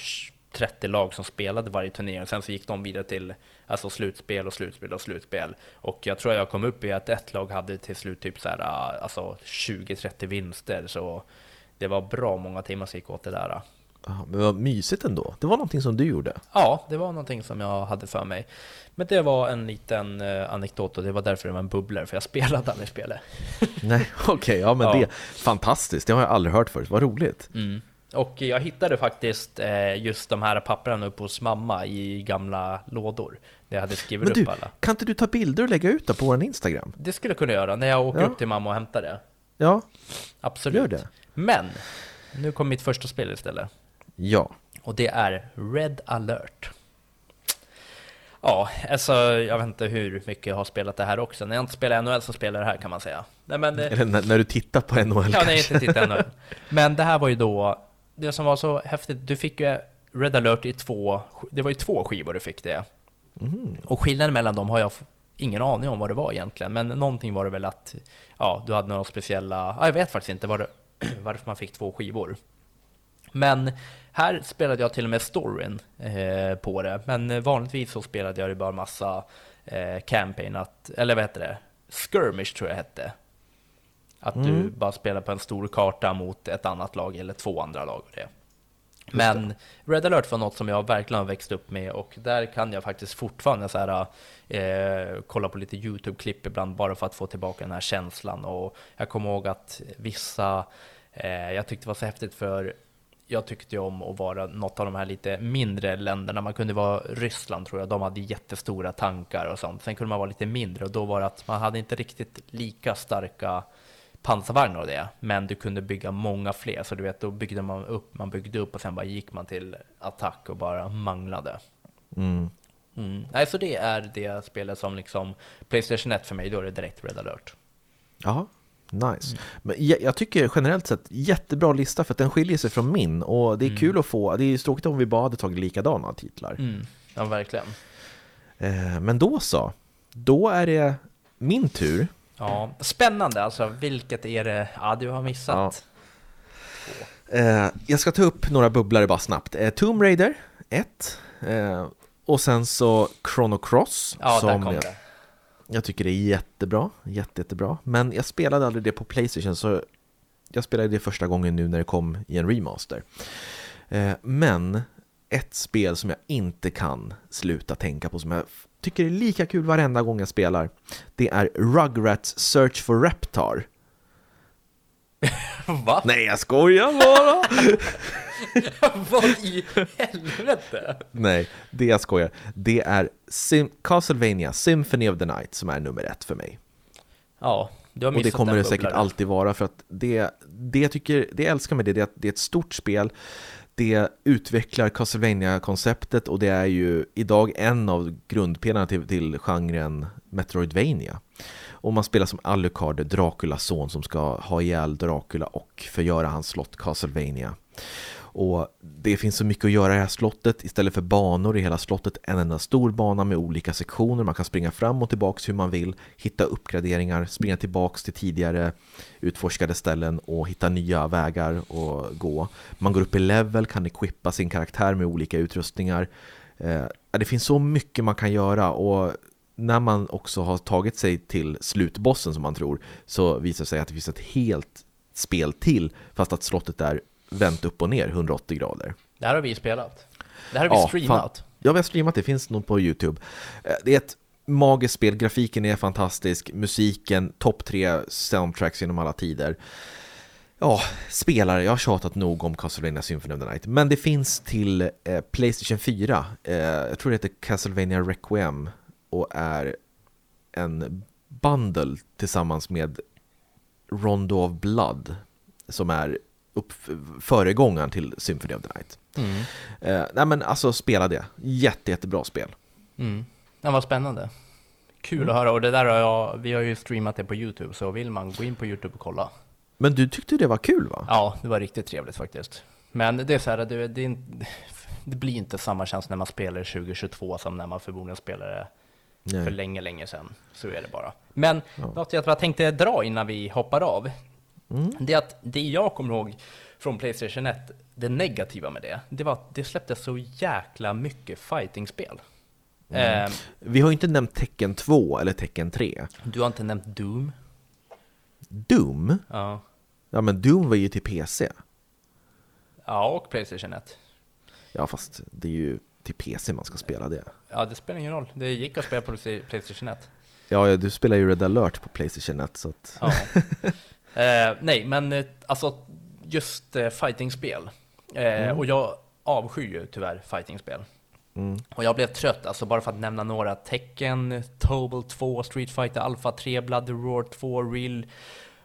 30 lag som spelade varje turnering. Sen så gick de vidare till alltså, slutspel och slutspel och slutspel. Och jag tror jag kom upp i att ett lag hade till slut typ så här, alltså 20-30 vinster. Så det var bra många timmar som gick åt det där. Ja, men vad mysigt ändå. Det var någonting som du gjorde. Ja, det var någonting som jag hade för mig. Men det var en liten eh, anekdot och det var därför det var en bubblare, för jag spelade aldrig spelet. Nej, okej, ja men Ja. det fantastiskt. Det har jag aldrig hört förut. Vad roligt. Mm. Och jag hittade faktiskt eh, just de här papperna uppe hos mamma i gamla lådor. Där jag hade skrivit Men du, upp alla. kan inte du ta bilder och lägga ut det på vår Instagram? Det skulle jag kunna göra när jag åker Ja. upp till mamma och hämtar det. Ja, Absolut. Gör det. Men, nu kommer mitt första spel istället. Ja. Och det är Red alert. Ja, alltså jag vet inte hur mycket jag har spelat det här också. När jag inte spelar NHL så spelar jag det här kan man säga. Nej men, Eller när, när du tittar på NHL ja, nej, kanske. inte titta NHL. Men det här var ju då, det som var så häftigt, du fick ju Red alert i två, det var ju två skivor du fick det. Mm. Och skillnaden mellan dem har jag ingen aning om vad det var egentligen, men någonting var det väl att, ja, du hade några speciella, ja, jag vet faktiskt inte vad det, varför man fick två skivor. Men här spelade jag till och med storyn eh, på det, men vanligtvis så spelade jag ju bara massa eh, campaign, att, eller vad heter det? Skirmish tror jag hette. Att du Mm. bara spelar på en stor karta mot ett annat lag eller två andra lag. Och det. Men Red alert var något som jag verkligen har växt upp med och där kan jag faktiskt fortfarande så här, eh, kolla på lite YouTube-klipp ibland bara för att få tillbaka den här känslan. Och jag kommer ihåg att vissa, eh, jag tyckte det var så häftigt för jag tyckte om att vara något av de här lite mindre länderna. Man kunde vara Ryssland tror jag, de hade jättestora tankar och sånt. Sen kunde man vara lite mindre och då var det att man hade inte riktigt lika starka pansarvagnar och det, men du kunde bygga många fler. Så du vet, då byggde man upp, man byggde upp och sen bara gick man till attack och bara manglade. Mm. Mm. Nej, så det är det spelet som liksom Playstation 1 för mig, då är det direkt Red alert. Ja, nice. Men jag, jag tycker generellt sett jättebra lista för att den skiljer sig från min och det är kul att få, det är ju tråkigt om vi bara hade tagit likadana titlar. Mm. Ja, verkligen. Eh, men då så, då är det min tur. Ja, spännande alltså. Vilket är det? Ja, du har missat. Eh, jag ska ta upp några bubblare bara snabbt. Eh, Tomb Raider 1 eh, och sen så Chrono Cross Ja, där som kom jag, det. Jag tycker är jättebra, jätte, jättebra. Men jag spelade aldrig det på Playstation så jag spelade det första gången nu när det kom i en remaster. Eh, men ett spel som jag inte kan sluta tänka på som jag tycker är lika kul varenda gång jag spelar det är Rugrats Search for Reptar. Va? Nej, jag skojar bara! Vad i helvete? Nej, det jag skojar. Det är Sim- Castlevania Symphony of the Night som är nummer ett för mig. Ja, du har Och det missat kommer det säkert alltid vara för att det, det jag tycker, det jag älskar med det, det är att det är ett stort spel. Det utvecklar Castlevania-konceptet och det är ju idag en av grundpelarna till, till genren Metroidvania. Och man spelar som Alucard, Draculas son som ska ha ihjäl Dracula och förgöra hans slott Castlevania. Och det finns så mycket att göra i det här slottet. Istället för banor i hela slottet, en enda stor bana med olika sektioner. Man kan springa fram och tillbaks hur man vill, hitta uppgraderingar, springa tillbaks till tidigare utforskade ställen och hitta nya vägar att gå. Man går upp i level, kan equippa sin karaktär med olika utrustningar. Eh, det finns så mycket man kan göra och när man också har tagit sig till slutbossen som man tror så visar det sig att det finns ett helt spel till fast att slottet är vänt upp och ner 180 grader. Det här har vi spelat. Det här har vi Ja, streamat. fan. Ja, vi har streamat, det finns nog på YouTube. Eh, Det är ett magiskt spel, grafiken är fantastisk, musiken, topp tre soundtracks genom alla tider. Ja, spelare, jag har tjatat nog om Castlevania Symphony of the Night, men det finns till eh, Playstation 4. Eh, jag tror det heter Castlevania Requiem och är en bundle tillsammans med Rondo of Blood som är upp, föregångaren till Symphony of the Night. Mm. Eh, nej men alltså spela det, Jätte, jättebra spel. Mm. Ja, vad spännande. Kul Mm. att höra och det där har jag, vi har ju streamat det på YouTube så vill man gå in på YouTube och kolla. Men du tyckte det var kul va? Ja, det var riktigt trevligt faktiskt. Men det är så här, det, det, det blir inte samma känsla när man spelar 2022 som när man förmodligen spelade för Nej. länge, länge sedan. Så är det bara. Men Ja. något jag bara tänkte dra innan vi hoppar av, Mm. det är att det jag kommer ihåg från Playstation 1, det negativa med det, det var att det släpptes så jäkla mycket fightingspel. Mm. Eh, Vi har ju inte nämnt Tecken 2 eller Tecken 3. du har inte nämnt Doom? Doom? Ja. Ja men Doom var ju till PC. Ja, Ja, och Playstation 1. Ja, fast det är ju till PC man ska spela det. Ja, det spelar ingen roll. Det gick att spela på Playstation 1. Ja, ja, du spelar ju Red alert på Playstation 1 så att... Ja. eh, nej, men eh, alltså just eh, fightingspel. Eh, Och jag avskyr ju tyvärr fightingspel. Mm. Och jag blev trött, alltså bara för att nämna några. Tekken, Tobal 2, Street Fighter Alpha 3, Bloody Roar 2, Real...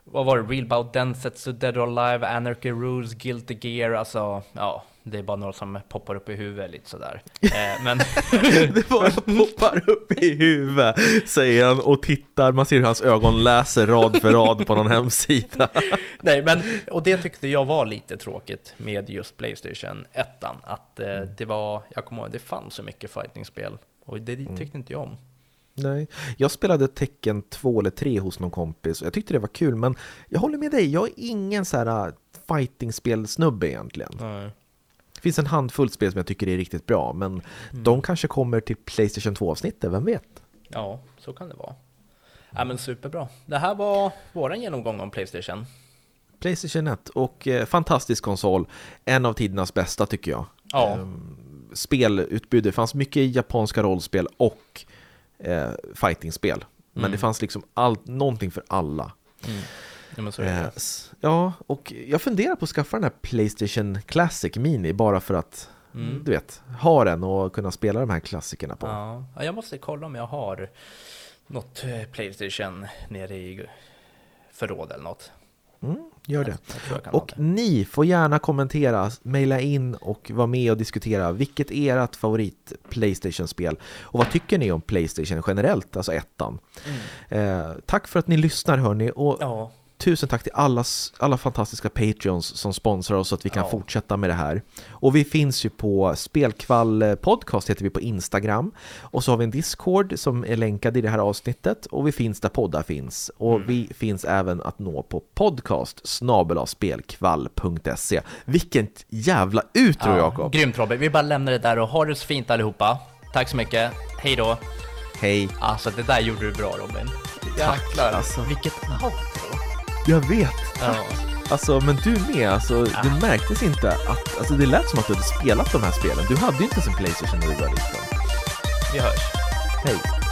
Vad var det? Real Bout Densetsu, Dead or Alive, Anarchy Rules, Guilty Gear, alltså ja, det är bara några som poppar upp i huvudet lite sådär. Eh, men Det bara poppar upp i huvudet, säger han och tittar, man ser hur hans ögon läser rad för rad på någon hemsida. Nej, men och det tyckte jag var lite tråkigt med just Playstation 1, att eh, det var, jag kommer ihåg, det fanns så mycket fightingspel och det tyckte inte jag om. Nej, jag spelade Tecken 2 eller 3 hos någon kompis och jag tyckte det var kul, men jag håller med dig, jag är ingen så här fightingspelsnubbe egentligen. Nej. Det finns en handfull spel som jag tycker är riktigt bra, men de kanske kommer till Playstation 2-avsnittet, vem vet? Ja, så kan det vara. Ja, men superbra. Det här var vår genomgång om Playstation. Playstation 1 och eh, fantastisk konsol, en av tidernas bästa tycker jag. Ja. Ehm, spelutbud, det fanns mycket japanska rollspel och eh, fightingspel. Men Mm. det fanns liksom allt, någonting för alla. Ja. Eh, ja, och jag funderar på att skaffa den här Playstation Classic Mini bara för att, Mm. du vet, ha den och kunna spela de här klassikerna på. Ja. ja, jag måste kolla om jag har något eh, Playstation nere i förråd eller något. Mm, gör det. Och ni får gärna kommentera, mejla in och vara med och diskutera vilket är ert favorit Playstation-spel och vad tycker ni om Playstation generellt, alltså ettan. Eh, tack för att ni lyssnar hörni och Ja, tusen tack till alla, alla fantastiska Patreons som sponsrar oss så att vi kan Ja. fortsätta med det här. Och vi finns ju på Spelkvall podcast heter vi på Instagram och så har vi en Discord som är länkad i det här avsnittet och vi finns där poddar finns och Mm. vi finns även att nå på podcast spelkvall.se. Vilket jävla utro ja. Jakob! Grymt Robin, vi bara lämnar det där och ha det så fint allihopa. Tack så mycket, hej då. Hej! Alltså det där gjorde du bra Robin. Jäklar, alltså. vilket outro. Jag vet! Ja. Alltså, men du med, alltså, det märktes inte att, alltså det lät som att du hade spelat de här spelen. Du hade ju inte ens en Playstation när du var liten. Vi hörs. Hej!